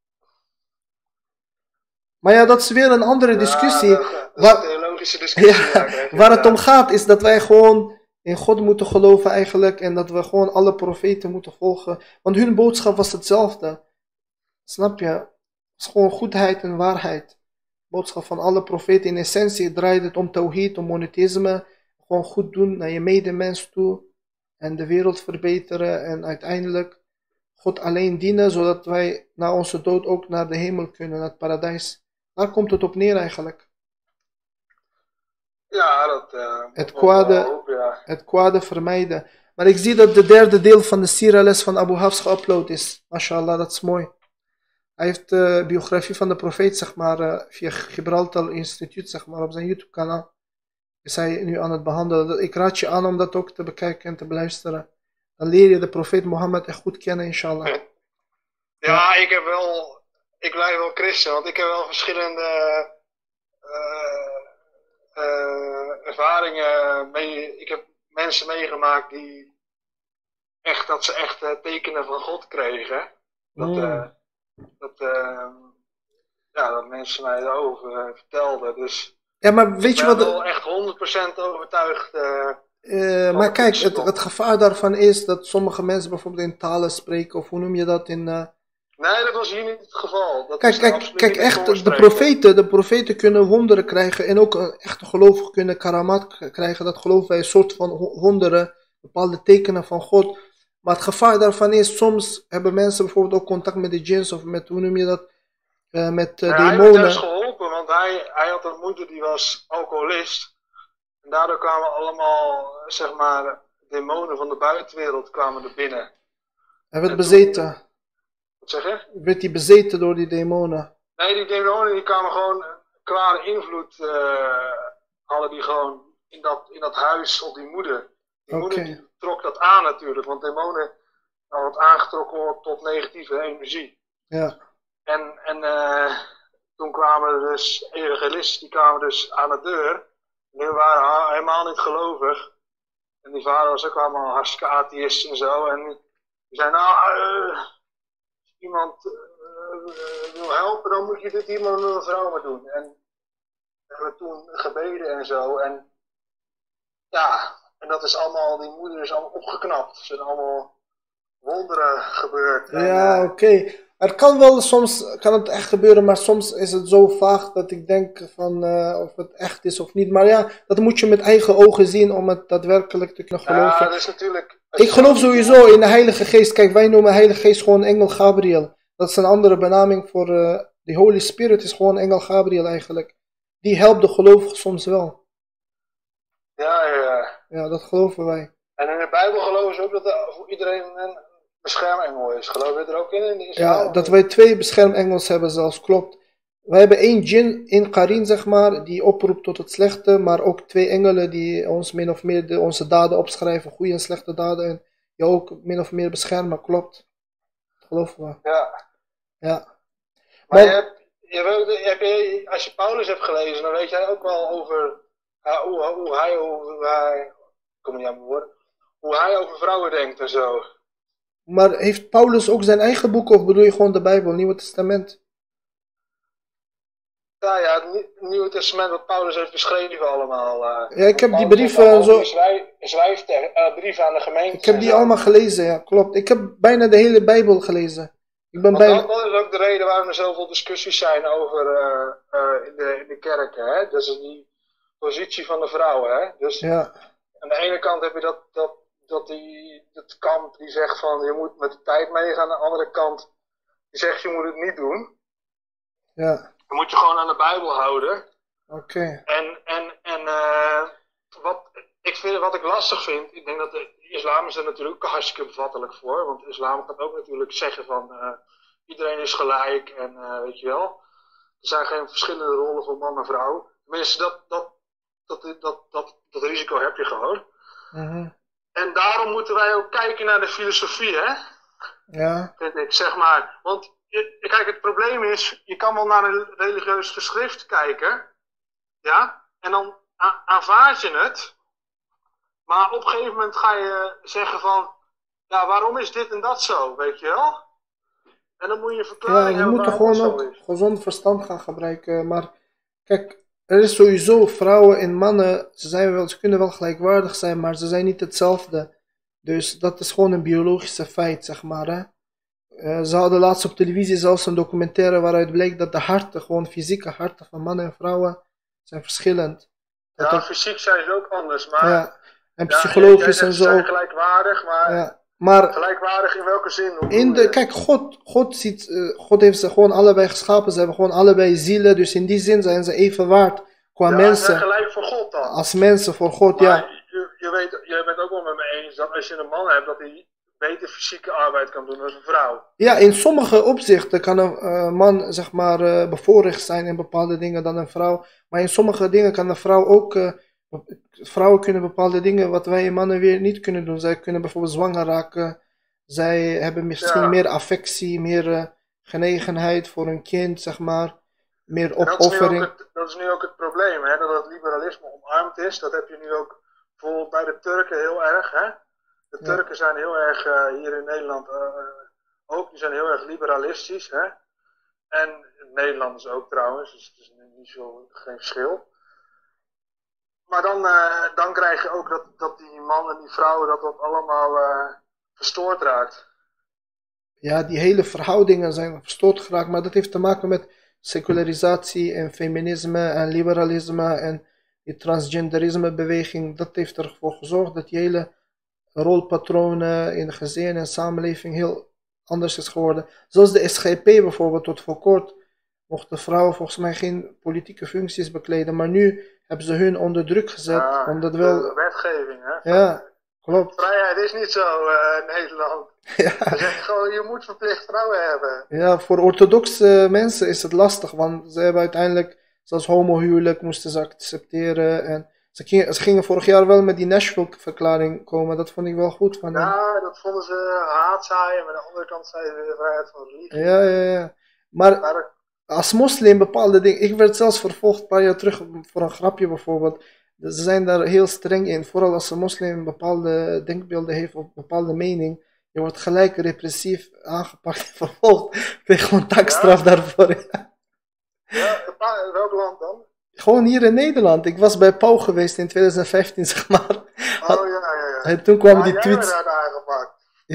Maar ja, dat is weer een andere discussie. Ja, dat, dat is Waar- een theologische discussie. Ja, waar het om gaat is dat wij gewoon in God moeten geloven eigenlijk. En dat we gewoon alle profeten moeten volgen. Want hun boodschap was hetzelfde. Snap je? Het is gewoon goedheid en waarheid. De boodschap van alle profeten in essentie draait het om tawhid, om monotheïsme. Gewoon goed doen naar je medemens toe. En de wereld verbeteren. En uiteindelijk God alleen dienen. Zodat wij na onze dood ook naar de hemel kunnen, naar het paradijs. Daar komt het op neer eigenlijk. Ja, dat... eh, Het moet kwade- wel op, ja. het kwade vermijden. Maar ik zie dat de derde deel van de Sira-les van Abu Hafs geüpload is. MashaAllah, dat is mooi. Hij heeft de biografie van de profeet, zeg maar, eh, via Gibraltar Instituut, zeg maar, op zijn YouTube-kanaal. Is hij nu aan het behandelen. Ik raad je aan om dat ook te bekijken en te beluisteren. Dan leer je de profeet Mohammed echt goed kennen, inshallah. Ja, ik heb wel. Ik blijf wel christen, want ik heb wel verschillende eh, eh, ervaringen mee. Ik heb mensen meegemaakt die echt dat ze echt eh, tekenen van God kregen. Dat, Mm. eh, dat, eh, ja, dat mensen mij eh, vertelden. Dus Ja, maar weet ik je ben wat... wel echt 100% overtuigd. eh, Eh, maar kijk, het, het gevaar daarvan is dat sommige mensen bijvoorbeeld in talen spreken, of hoe noem je dat in... eh, nee, dat was hier niet het geval. Dat Kijk, kijk, kijk echt, de profeten, de profeten kunnen wonderen krijgen en ook een echte gelovige kunnen karamat krijgen. Dat geloven wij een soort van wo- wonderen, bepaalde tekenen van God. Maar het gevaar daarvan is, soms hebben mensen bijvoorbeeld ook contact met de jinns of met, hoe noem je dat, Eh, met eh, Ja, hij heeft dus demonen. geholpen, want hij, hij had een moeder die was alcoholist. En daardoor kwamen allemaal, zeg maar, demonen van de buitenwereld kwamen er binnen. Hij werd en bezeten. Wat zeg je? Werd hij bezeten door die demonen. Nee, die demonen die kwamen gewoon kwade invloed, eh, hadden die gewoon in dat, in dat huis op die moeder. Die moeder die trok dat aan natuurlijk, want demonen nou, wat aangetrokken wordt tot negatieve energie. Ja, En, en eh, toen kwamen er dus evangelisten, die kwamen dus aan de deur. Die waren helemaal niet gelovig. En die vader was ook allemaal hartstikke atheïst en zo. En die zei, nou, eh, iemand eh, wil helpen, dan moet je dit hier maar met een vrouw maar doen. En we hebben toen gebeden en zo. En ja, en dat is allemaal, die moeder is allemaal opgeknapt. Er zijn allemaal wonderen gebeurd. Ja eh, oké. Er kan wel soms, kan het echt gebeuren, maar soms is het zo vaag dat ik denk van eh, of het echt is of niet. Maar ja, dat moet je met eigen ogen zien om het daadwerkelijk te kunnen geloven. Ja, dat is natuurlijk. Ik geloof sowieso in de Heilige Geest. Kijk, wij noemen Heilige Geest gewoon Engel Gabriel. Dat is een andere benaming voor eh de Holy Spirit is gewoon Engel Gabriel eigenlijk. Die helpt de gelovigen soms wel. Ja, ja, ja. Ja, dat geloven wij. En in de Bijbel geloven ze ook dat er voor iedereen een beschermengel is. Geloof je er ook in? Ja, dat wij twee beschermengels hebben zelfs, klopt. Wij hebben één djinn in Karin, zeg maar, die oproept tot het slechte, maar ook twee engelen die ons min of meer de, onze daden opschrijven, goede en slechte daden, en je ook min of meer beschermen, klopt. Geloven we. Ja. Ja. Maar Maar- je hebt, je weet, heb je, als je Paulus hebt gelezen, dan weet jij ook wel over hoe, hoe hij, hoe hij, ik kom niet aan mijn woorden, hoe hij over vrouwen denkt en zo. Maar heeft Paulus ook zijn eigen boek of bedoel je gewoon de Bijbel, Nieuwe Testament? Ja, ja, het Nieuw- Nieuwe Testament wat Paulus heeft beschreven allemaal. eh. Ja, ik heb die brieven zo- eh, brieven aan de gemeente. Ik heb die allemaal gelezen, ja, klopt. Ik heb bijna de hele Bijbel gelezen. Ik ben bijna... dat, is ook de reden waarom er zoveel discussies zijn over eh, in, de, in de kerken. Hè? Dus die positie van de vrouwen. Hè? Dus Ja, aan de ene kant heb je dat, dat, dat, die, dat kamp die zegt van je moet met de tijd meegaan. Aan de andere kant die zegt je moet het niet doen. ja, Dan moet je gewoon aan de Bijbel houden. oké. En, en, en eh, wat, ik vind, wat ik lastig vind, ik denk dat de islam is er natuurlijk hartstikke bevattelijk voor. Want de islam kan ook natuurlijk zeggen van eh, iedereen is gelijk en eh, weet je wel. Er zijn geen verschillende rollen voor man en vrouw. Tenminste, dat, dat, dat, dat, dat, dat risico heb je gewoon. Mhm. En daarom moeten wij ook kijken naar de filosofie, hè? Ja, vind ik, zeg maar. Want je- kijk, het probleem is, je kan wel naar een religieus geschrift kijken, ja, en dan aanvaard je het, maar op een gegeven moment ga je zeggen van, ja, waarom is dit en dat zo, weet je wel? En dan moet je een verklaring Ja, je moet er gewoon ook gezond verstand gaan gebruiken. Maar kijk, er is sowieso vrouwen en mannen, ze, zijn wel, ze kunnen wel gelijkwaardig zijn, maar ze zijn niet hetzelfde. Dus dat is gewoon een biologische feit, zeg maar. Hè? Eh, ze hadden laatst op televisie zelfs een documentaire waaruit bleek dat de harten, gewoon fysieke harten van mannen en vrouwen, zijn verschillend. Dat Ja, fysiek zijn ze ook anders, maar... ja, en ja, psychologisch jij en zo Ze zijn ook. gelijkwaardig, maar Ja. Maar gelijkwaardig in welke zin? In de, kijk, God, God, ziet, eh, God heeft ze gewoon allebei geschapen. Ze hebben gewoon allebei zielen. Dus in die zin zijn ze even waard qua ja, mensen. gelijk voor God dan. Als mensen voor God, Maar ja. je, je weet, jij bent ook wel met me eens dat als je een man hebt, dat hij beter fysieke arbeid kan doen dan een vrouw. Ja, in sommige opzichten kan een eh, man, zeg maar, eh, bevoorrecht zijn in bepaalde dingen dan een vrouw. Maar in sommige dingen kan een vrouw ook. Vrouwen kunnen bepaalde dingen wat wij mannen weer niet kunnen doen. Zij kunnen bijvoorbeeld zwanger raken. Zij hebben misschien Ja. meer affectie, meer eh, genegenheid voor een kind, zeg maar. Meer dat, is opoffering. het, dat is nu ook het probleem, hè, dat het liberalisme omarmd is. Dat heb je nu ook bijvoorbeeld bij de Turken heel erg. Hè? De Ja. Turken zijn heel erg eh, hier in Nederland eh, ook, die zijn heel erg liberalistisch. Hè? En Nederlanders ook trouwens, dus het is niet zo, geen verschil. Maar dan, eh, dan krijg je ook dat, dat die mannen en die vrouwen, dat dat allemaal eh, verstoord raakt. Ja, die hele verhoudingen zijn verstoord geraakt, maar dat heeft te maken met secularisatie en feminisme en liberalisme en die transgenderisme beweging. Dat heeft ervoor gezorgd dat die hele rolpatronen in gezin en samenleving heel anders is geworden. Zoals de SGP bijvoorbeeld, tot voor kort mochten vrouwen volgens mij geen politieke functies bekleden, maar nu hebben ze hun onder druk gezet, Ja, omdat de wel... wetgeving, hè? Ja, klopt. Vrijheid is niet zo eh, in Nederland. Ja. Ze zeggen gewoon, je moet verplicht vrouwen hebben. Ja, voor orthodoxe mensen is het lastig, want ze hebben uiteindelijk, zelfs homohuwelijk moesten ze accepteren. En ze gingen, ze gingen vorig jaar wel met die Nashville-verklaring komen, dat vond ik wel goed van. Ja, dat vonden ze haatzaaien, maar aan de andere kant zeiden ze de vrijheid van religie. Ja, ja, ja. Maar als moslim bepaalde dingen, ik werd zelfs vervolgd een paar jaar terug voor een grapje bijvoorbeeld. Ze zijn daar heel streng in, vooral als een moslim bepaalde denkbeelden heeft of bepaalde mening. Je wordt gelijk repressief aangepakt en vervolgd. Kreeg gewoon taakstraf daarvoor. ja, een paar- welk land dan? Gewoon hier in Nederland. Ik was bij Pauw geweest in 2015, zeg maar. Oh ja, ja, ja. En toen kwamen Ja, die jij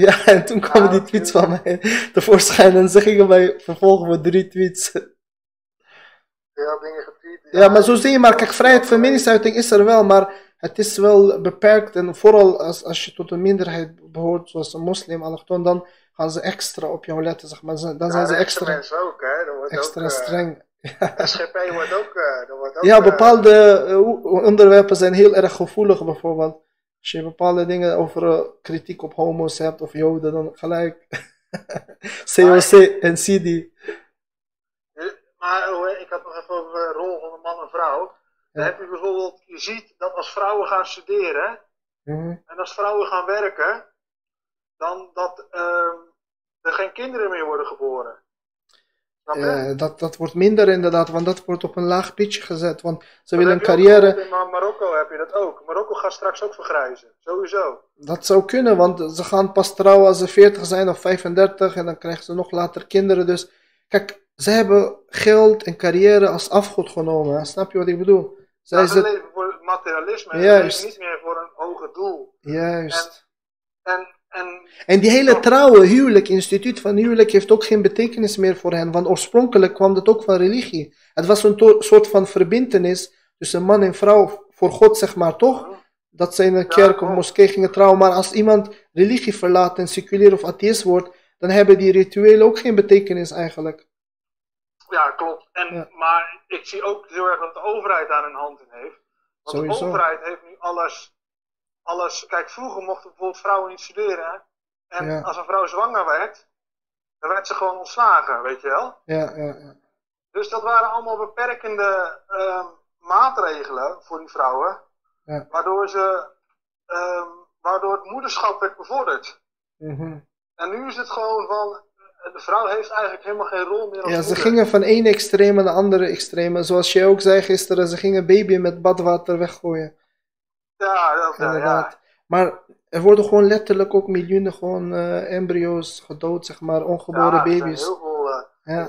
Ja, en toen kwamen Ah, die tweets van mij tevoorschijn. En ze gingen mij vervolgen voor drie tweets. Had dingen getweet. Ja, maar zo zie je maar. Kijk, vrijheid van meningsuiting is er wel, maar het is wel beperkt. En vooral als, als je tot een minderheid behoort, zoals een moslim, allochtoon, dan gaan ze extra op jou letten, zeg maar. Dan Ja, zijn ze extra, ook, hè. Dat wordt extra ook, eh, streng. SGP wordt ook... eh, wordt ook Ja, eh, bepaalde onderwerpen zijn heel erg gevoelig, bijvoorbeeld. Als je bepaalde dingen over eh, kritiek op homo's hebt of joden, dan gelijk COC en CD. Maar oh, ik had nog even over de rol van een man en vrouw. Dan heb je bijvoorbeeld, je ziet dat als vrouwen gaan studeren Mhm. en als vrouwen gaan werken, dan dat ehm, er geen kinderen meer worden geboren. Ja, dat, dat wordt minder inderdaad, want dat wordt op een laag pitje gezet. Want ze Dat willen een carrière. In Mar- Marokko heb je dat ook. Marokko gaat straks ook vergrijzen. Sowieso. Dat zou kunnen, want ze gaan pas trouwen als ze 40 zijn of 35 en dan krijgen ze nog later kinderen. Dus kijk, ze hebben geld en carrière als afgod genomen. hè. Snap je wat ik bedoel? Zij ze leven voor materialisme. en Juist. Niet meer voor een hoger doel. Juist. En, en En die hele trouwe huwelijk, instituut van huwelijk, heeft ook geen betekenis meer voor hen. Want oorspronkelijk kwam dat ook van religie. Het was een soort van verbintenis tussen man en vrouw voor God, zeg maar, toch? Dat ze in een kerk of moskee gingen trouwen. Maar als iemand religie verlaat en seculier of atheïst wordt, dan hebben die rituelen ook geen betekenis eigenlijk. Ja, klopt. En, Ja. Maar ik zie ook heel erg dat de overheid daar een hand in heeft. Want Sowieso. de overheid heeft nu alles, alles... Kijk, vroeger mochten bijvoorbeeld vrouwen niet studeren. En Ja. als een vrouw zwanger werd, dan werd ze gewoon ontslagen, weet je wel. Ja, ja, ja. Dus dat waren allemaal beperkende ehm, maatregelen voor die vrouwen. Ja. Waardoor, ze, ehm, waardoor het moederschap werd bevorderd. Mhm. En nu is het gewoon van... De vrouw heeft eigenlijk helemaal geen rol meer als Ja, ze moeder. gingen van één extreem naar de andere extreem. Zoals jij ook zei gisteren, ze gingen baby met badwater weggooien. Ja, dat, ja, ja. Inderdaad. Maar er worden gewoon letterlijk ook miljoenen gewoon eh, embryo's gedood, zeg maar, ongeboren Ja, baby's. heel veel. eh, Ja,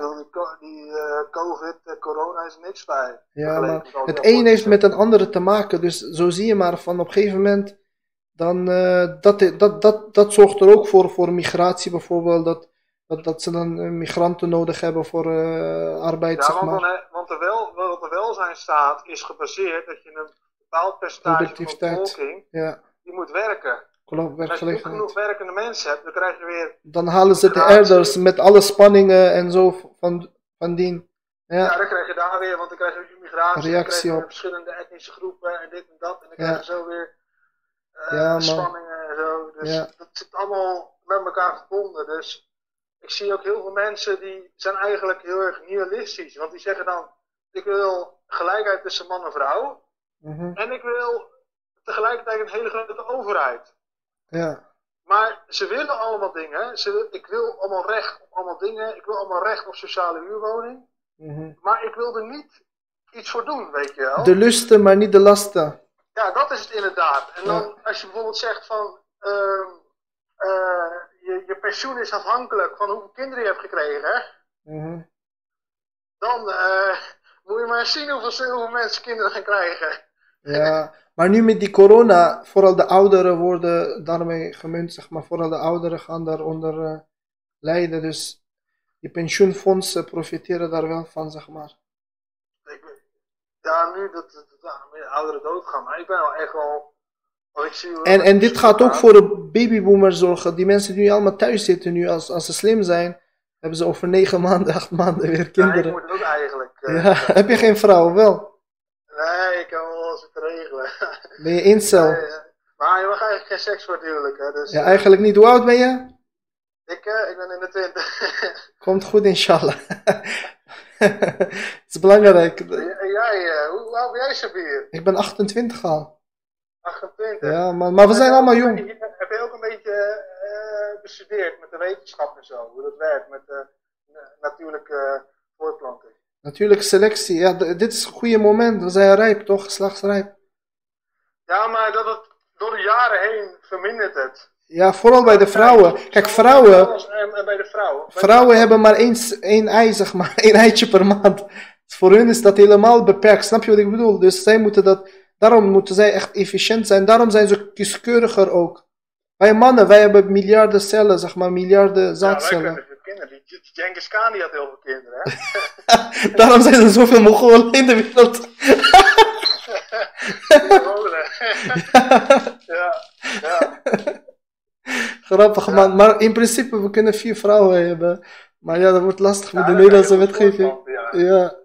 die, eh, COVID, corona is niks bij. ja, maar het een heeft met een andere te maken, dus zo zie je maar van op een gegeven moment, dan, dat, dat, dat, dat zorgt er ook voor, voor migratie bijvoorbeeld, dat, dat, dat ze dan migranten nodig hebben voor arbeid, Ja, zeg want, maar. dan, hè, want er wel, wat er welzijn staat, is gebaseerd dat je een bepaald percentage van de Productiviteit. bevolking Ja, die moet werken. klopt, als je niet genoeg werkende mensen hebt, dan krijg je weer. Dan halen ze de elders met alle spanningen en zo van, van dien. Ja. Ja, dan krijg je daar weer, want dan krijg je immigratie, dan Reactie krijg je verschillende etnische groepen en dit en dat. En dan krijg je zo weer eh, Ja, spanningen en zo. Dus dat zit allemaal met elkaar verbonden. Dus ik zie ook heel veel mensen die zijn eigenlijk heel erg nihilistisch. Want die zeggen dan, ik wil gelijkheid tussen man en vrouw. Mhm, En ik wil tegelijkertijd een hele grote overheid. ja, Maar ze willen allemaal dingen. Ze, ik wil allemaal recht op allemaal dingen. Ik wil allemaal recht op sociale huurwoning. mhm. Maar ik wil er niet iets voor doen, weet je wel. De lusten, maar niet de lasten. Ja, dat is het inderdaad. En dan als je bijvoorbeeld zegt van... ehm, eh, je, je pensioen is afhankelijk van hoeveel kinderen je hebt gekregen. Mhm. Dan eh, moet je maar zien hoeveel, hoeveel mensen kinderen gaan krijgen. Ja, maar nu met die corona, vooral de ouderen worden daarmee gemunt, zeg maar. Vooral de ouderen gaan daaronder eh lijden. Dus die pensioenfondsen profiteren daar wel van, zeg maar. Ik, ja, nu dat, dat, dat ja, meer ouderen doodgaan. Maar ik ben wel echt wel... ik zie En, dat en dit gaat ook voor de babyboomers zorgen. Die mensen die nu allemaal thuis zitten, nu als, als ze slim zijn, hebben ze over negen maanden, acht maanden weer Ja, ik kinderen. moet ook eigenlijk. eh, Ja, heb je geen vrouw, wel? Regelen. Ben je incel? Maar je mag eigenlijk geen seks voor het huwelijk, hè. Dus, Ja, eigenlijk niet. Hoe oud ben je? ik, eh, ik ben in de twintig. Komt goed, inshallah. Het is belangrijk. Jij, eh, hoe oud ben jij, Sabir? Ik ben 28 al. 28. Ja, maar, maar we zijn allemaal jong. Heb je ook een beetje eh, bestudeerd met de wetenschap en zo? Hoe dat werkt met de natuurlijke voortplanting? Natuurlijk selectie. Ja, dit is een goede moment. We zijn rijp, toch? Geslachtsrijp. Ja, maar dat het door de jaren heen vermindert het. Ja, vooral bij de vrouwen. Kijk, vrouwen, En, bij de vrouwen. Vrouwen hebben maar één, één ei, zeg maar. één eitje per maand. Voor hun is dat helemaal beperkt. Snap je wat ik bedoel? Dus zij moeten dat... Daarom moeten zij echt efficiënt zijn. Daarom zijn ze kieskeuriger ook. Wij mannen, wij hebben miljarden cellen, zeg maar. Miljarden zaadcellen. Kinderen. Die, die Genghis Khan die had heel veel kinderen, hè? Daarom zijn er zoveel Mongolen in de wereld. Mongolen. ja, ja. Grappig, man. Maar in principe, we kunnen vier vrouwen hebben. Maar ja, dat wordt lastig met de Ja, Nederlandse wetgeving. Ja. Ja.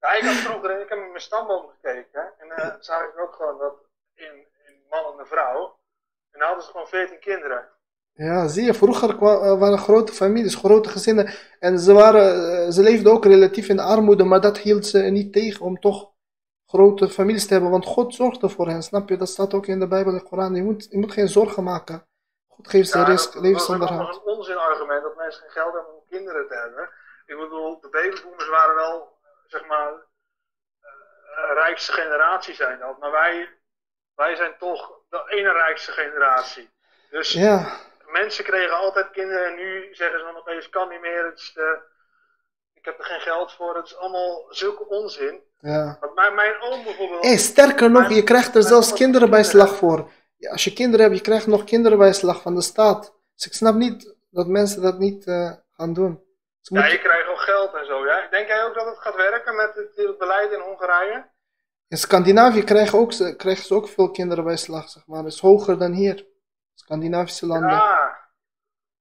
Ja, ik had vroeger, ik heb in mijn stamboom gekeken. hè, En eh zag ik ook gewoon dat in, in man en een vrouw. En dan hadden ze gewoon 14 kinderen. Ja, zie je, vroeger eh, waren grote families, grote gezinnen. En ze, waren, eh, ze leefden ook relatief in armoede, maar dat hield ze niet tegen om toch grote families te hebben. Want God zorgde voor hen, snap je? Dat staat ook in de Bijbel en de Koran. Je moet, je moet geen zorgen maken. God geeft ze Ja, rust, dat, dat is levensonderhoud. een onzinargument dat mensen geen geld hebben om kinderen te hebben. Ik bedoel, de babyboomers waren wel, zeg maar, eh, rijkste generatie zijn dat. Maar wij, wij zijn toch de ene rijkste generatie. Dus Ja, mensen kregen altijd kinderen en nu zeggen ze dan opeens kan niet meer. Het is te- ik heb er geen geld voor. Het is allemaal zulke onzin. ja. Want mijn, mijn oom bijvoorbeeld. Hey, sterker nog, je krijgt er zelfs kinderen bij slag voor. Ja, als je kinderen hebt, je krijgt nog kinderen bij slag van de staat. Dus ik snap niet dat mensen dat niet eh, gaan doen. Ja, je krijgt ook geld en zo. Ja? Denk jij ook dat het gaat werken met het, beleid in Hongarije? In Scandinavië krijgen, ook, ze- krijgen ze ook veel kinderen bij slag, zeg maar. Dat is hoger dan hier. Scandinavische landen. Ja.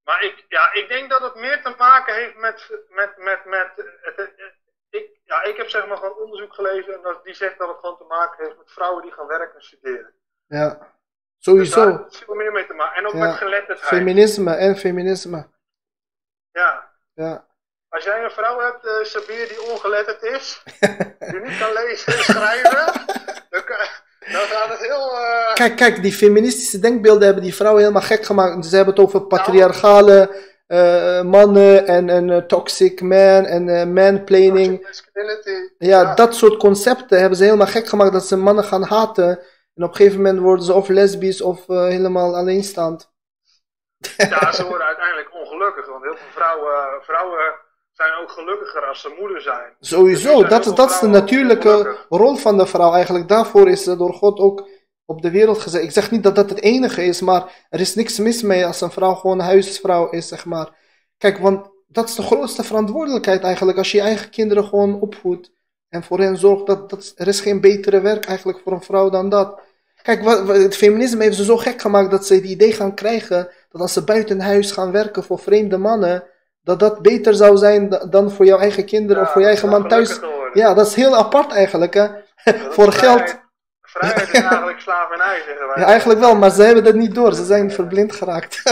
Maar ik, ja, ik denk dat het meer te maken heeft met. met, met, met het, het- ik, ja, ik heb zeg maar gewoon onderzoek gelezen en dat, die zegt dat het gewoon te maken heeft met vrouwen die gaan werken en studeren. Ja, Dus daar sowieso. heeft veel meer mee te maken. En ook Ja. met geletterdheid. Feminisme en feminisme. Ja. Ja. Als jij een vrouw hebt, eh Sabir, die ongeletterd is, die niet kan lezen en schrijven, dan, kan- dan gaat het heel. eh, Kijk, kijk, die feministische denkbeelden hebben die vrouwen helemaal gek gemaakt. Ze hebben het over patriarchale eh, mannen en eh, toxic man en eh manplaining. masculinity. Ja, dat soort concepten hebben ze helemaal gek gemaakt dat ze mannen gaan haten En op een gegeven moment worden ze of lesbisch of helemaal alleenstaand. Ja, ze worden uiteindelijk ongelukkig. Want heel veel vrouwen, vrouwen zijn ook gelukkiger als ze moeder zijn. Sowieso, zijn dat, dat is de natuurlijke rol van de vrouw eigenlijk. Daarvoor is ze door God ook op de wereld gezet. Ik zeg niet dat dat het enige is, maar er is niks mis mee als een vrouw gewoon huisvrouw is, zeg maar. Kijk, want dat is de grootste verantwoordelijkheid eigenlijk. Als je je eigen kinderen gewoon opvoedt en voor hen zorgt, dat, dat, er is geen betere werk eigenlijk voor een vrouw dan dat. Kijk, wat, wat- het feminisme heeft ze zo gek gemaakt dat ze het idee gaan krijgen dat als ze buiten huis gaan werken voor vreemde mannen, dat dat beter zou zijn da- dan voor jouw eigen kinderen of voor je eigen man thuis. Ja, dat is heel apart eigenlijk, hè. Voor vrijheid. geld. Vrijheid is eigenlijk slavernij, zeggen wij. Ja, eigenlijk wel, maar ze hebben dat niet door. Ze zijn verblind geraakt.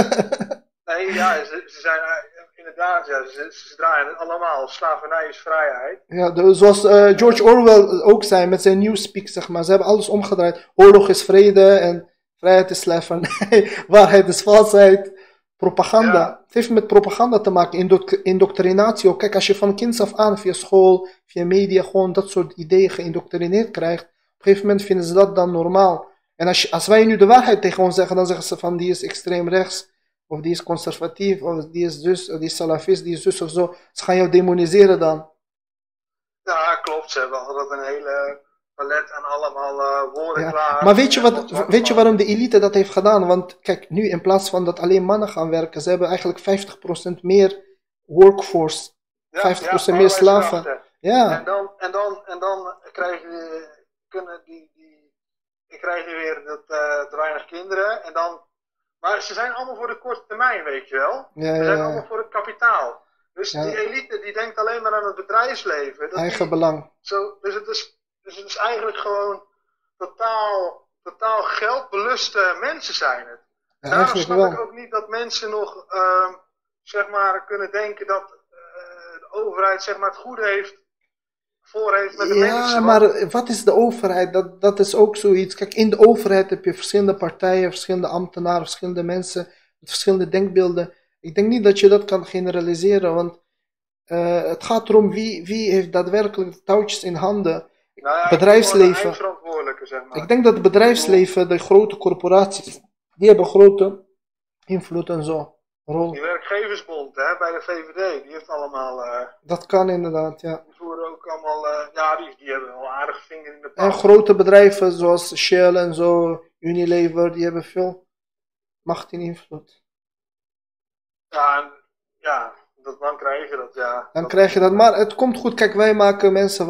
Nee, ja, ze, ze zijn eh, inderdaad, ja, ze, ze draaien het allemaal. Slavernij is vrijheid. ja, de- zoals eh, George Orwell ook zei met zijn Newspeak, zeg maar. Ze hebben alles omgedraaid. Oorlog is vrede en vrijheid is slavernij. Waarheid is valsheid. Propaganda. Ja. Het heeft met propaganda te maken, indo- indoctrinatie ook. Kijk, als je van kinds af aan via school, via media gewoon dat soort ideeën geïndoctrineerd krijgt, op een gegeven moment vinden ze dat dan normaal. En als, je, als wij nu de waarheid tegen ons zeggen, dan zeggen ze van die is extreem rechts, of die is conservatief, of die is dus, of die is salafist, die is dus of zo. Ze gaan jou demoniseren dan. Ja, klopt. Ze hebben altijd een hele palet aan allemaal eh, woorden Ja, klaar. Maar weet je, En wat, weet je waarom de elite dat heeft gedaan? Want kijk, nu in plaats van dat alleen mannen gaan werken, ze hebben eigenlijk 50% meer workforce. 50% meer slaven. Ja, En dan, en dan, en dan krijg je, kunnen die, die, dan krijg je weer dat, eh, te weinig kinderen. En dan, maar ze zijn allemaal voor de korte termijn, weet je wel. Ze zijn allemaal voor het kapitaal. Dus die elite die denkt alleen maar aan het bedrijfsleven. Dat eigen die- belang. zo, dus, het is, dus het is eigenlijk gewoon totaal, totaal geldbeluste mensen zijn het. Ja, Daarom snap ik ook niet dat mensen nog, ehm, zeg maar, kunnen denken dat eh, de overheid, zeg maar, het goede heeft, voor heeft met de Ja, mensen. maar Want- wat is de overheid? Dat, dat is ook zoiets. Kijk, in de overheid heb je verschillende partijen, verschillende ambtenaren, verschillende mensen met verschillende denkbeelden. Ik denk niet dat je dat kan generaliseren, want eh, het gaat erom wie, wie heeft daadwerkelijk de touwtjes in handen. Nou ja, bedrijfsleven. zeg maar. Ik denk dat het bedrijfsleven, de grote corporaties, die hebben grote invloed en zo. Rol. Die werkgeversbond hè, bij de VVD, die heeft allemaal, eh, Dat kan inderdaad, ja. die voeren ook allemaal, eh, ja, die, die hebben wel aardig vinger in de En pap. grote bedrijven zoals Shell en zo, Unilever, die hebben veel macht en invloed. Ja, en, ja dat, dan krijg je dat, ja. Dan Dat- krijg je dat. Maar het komt goed. Kijk, wij maken mensen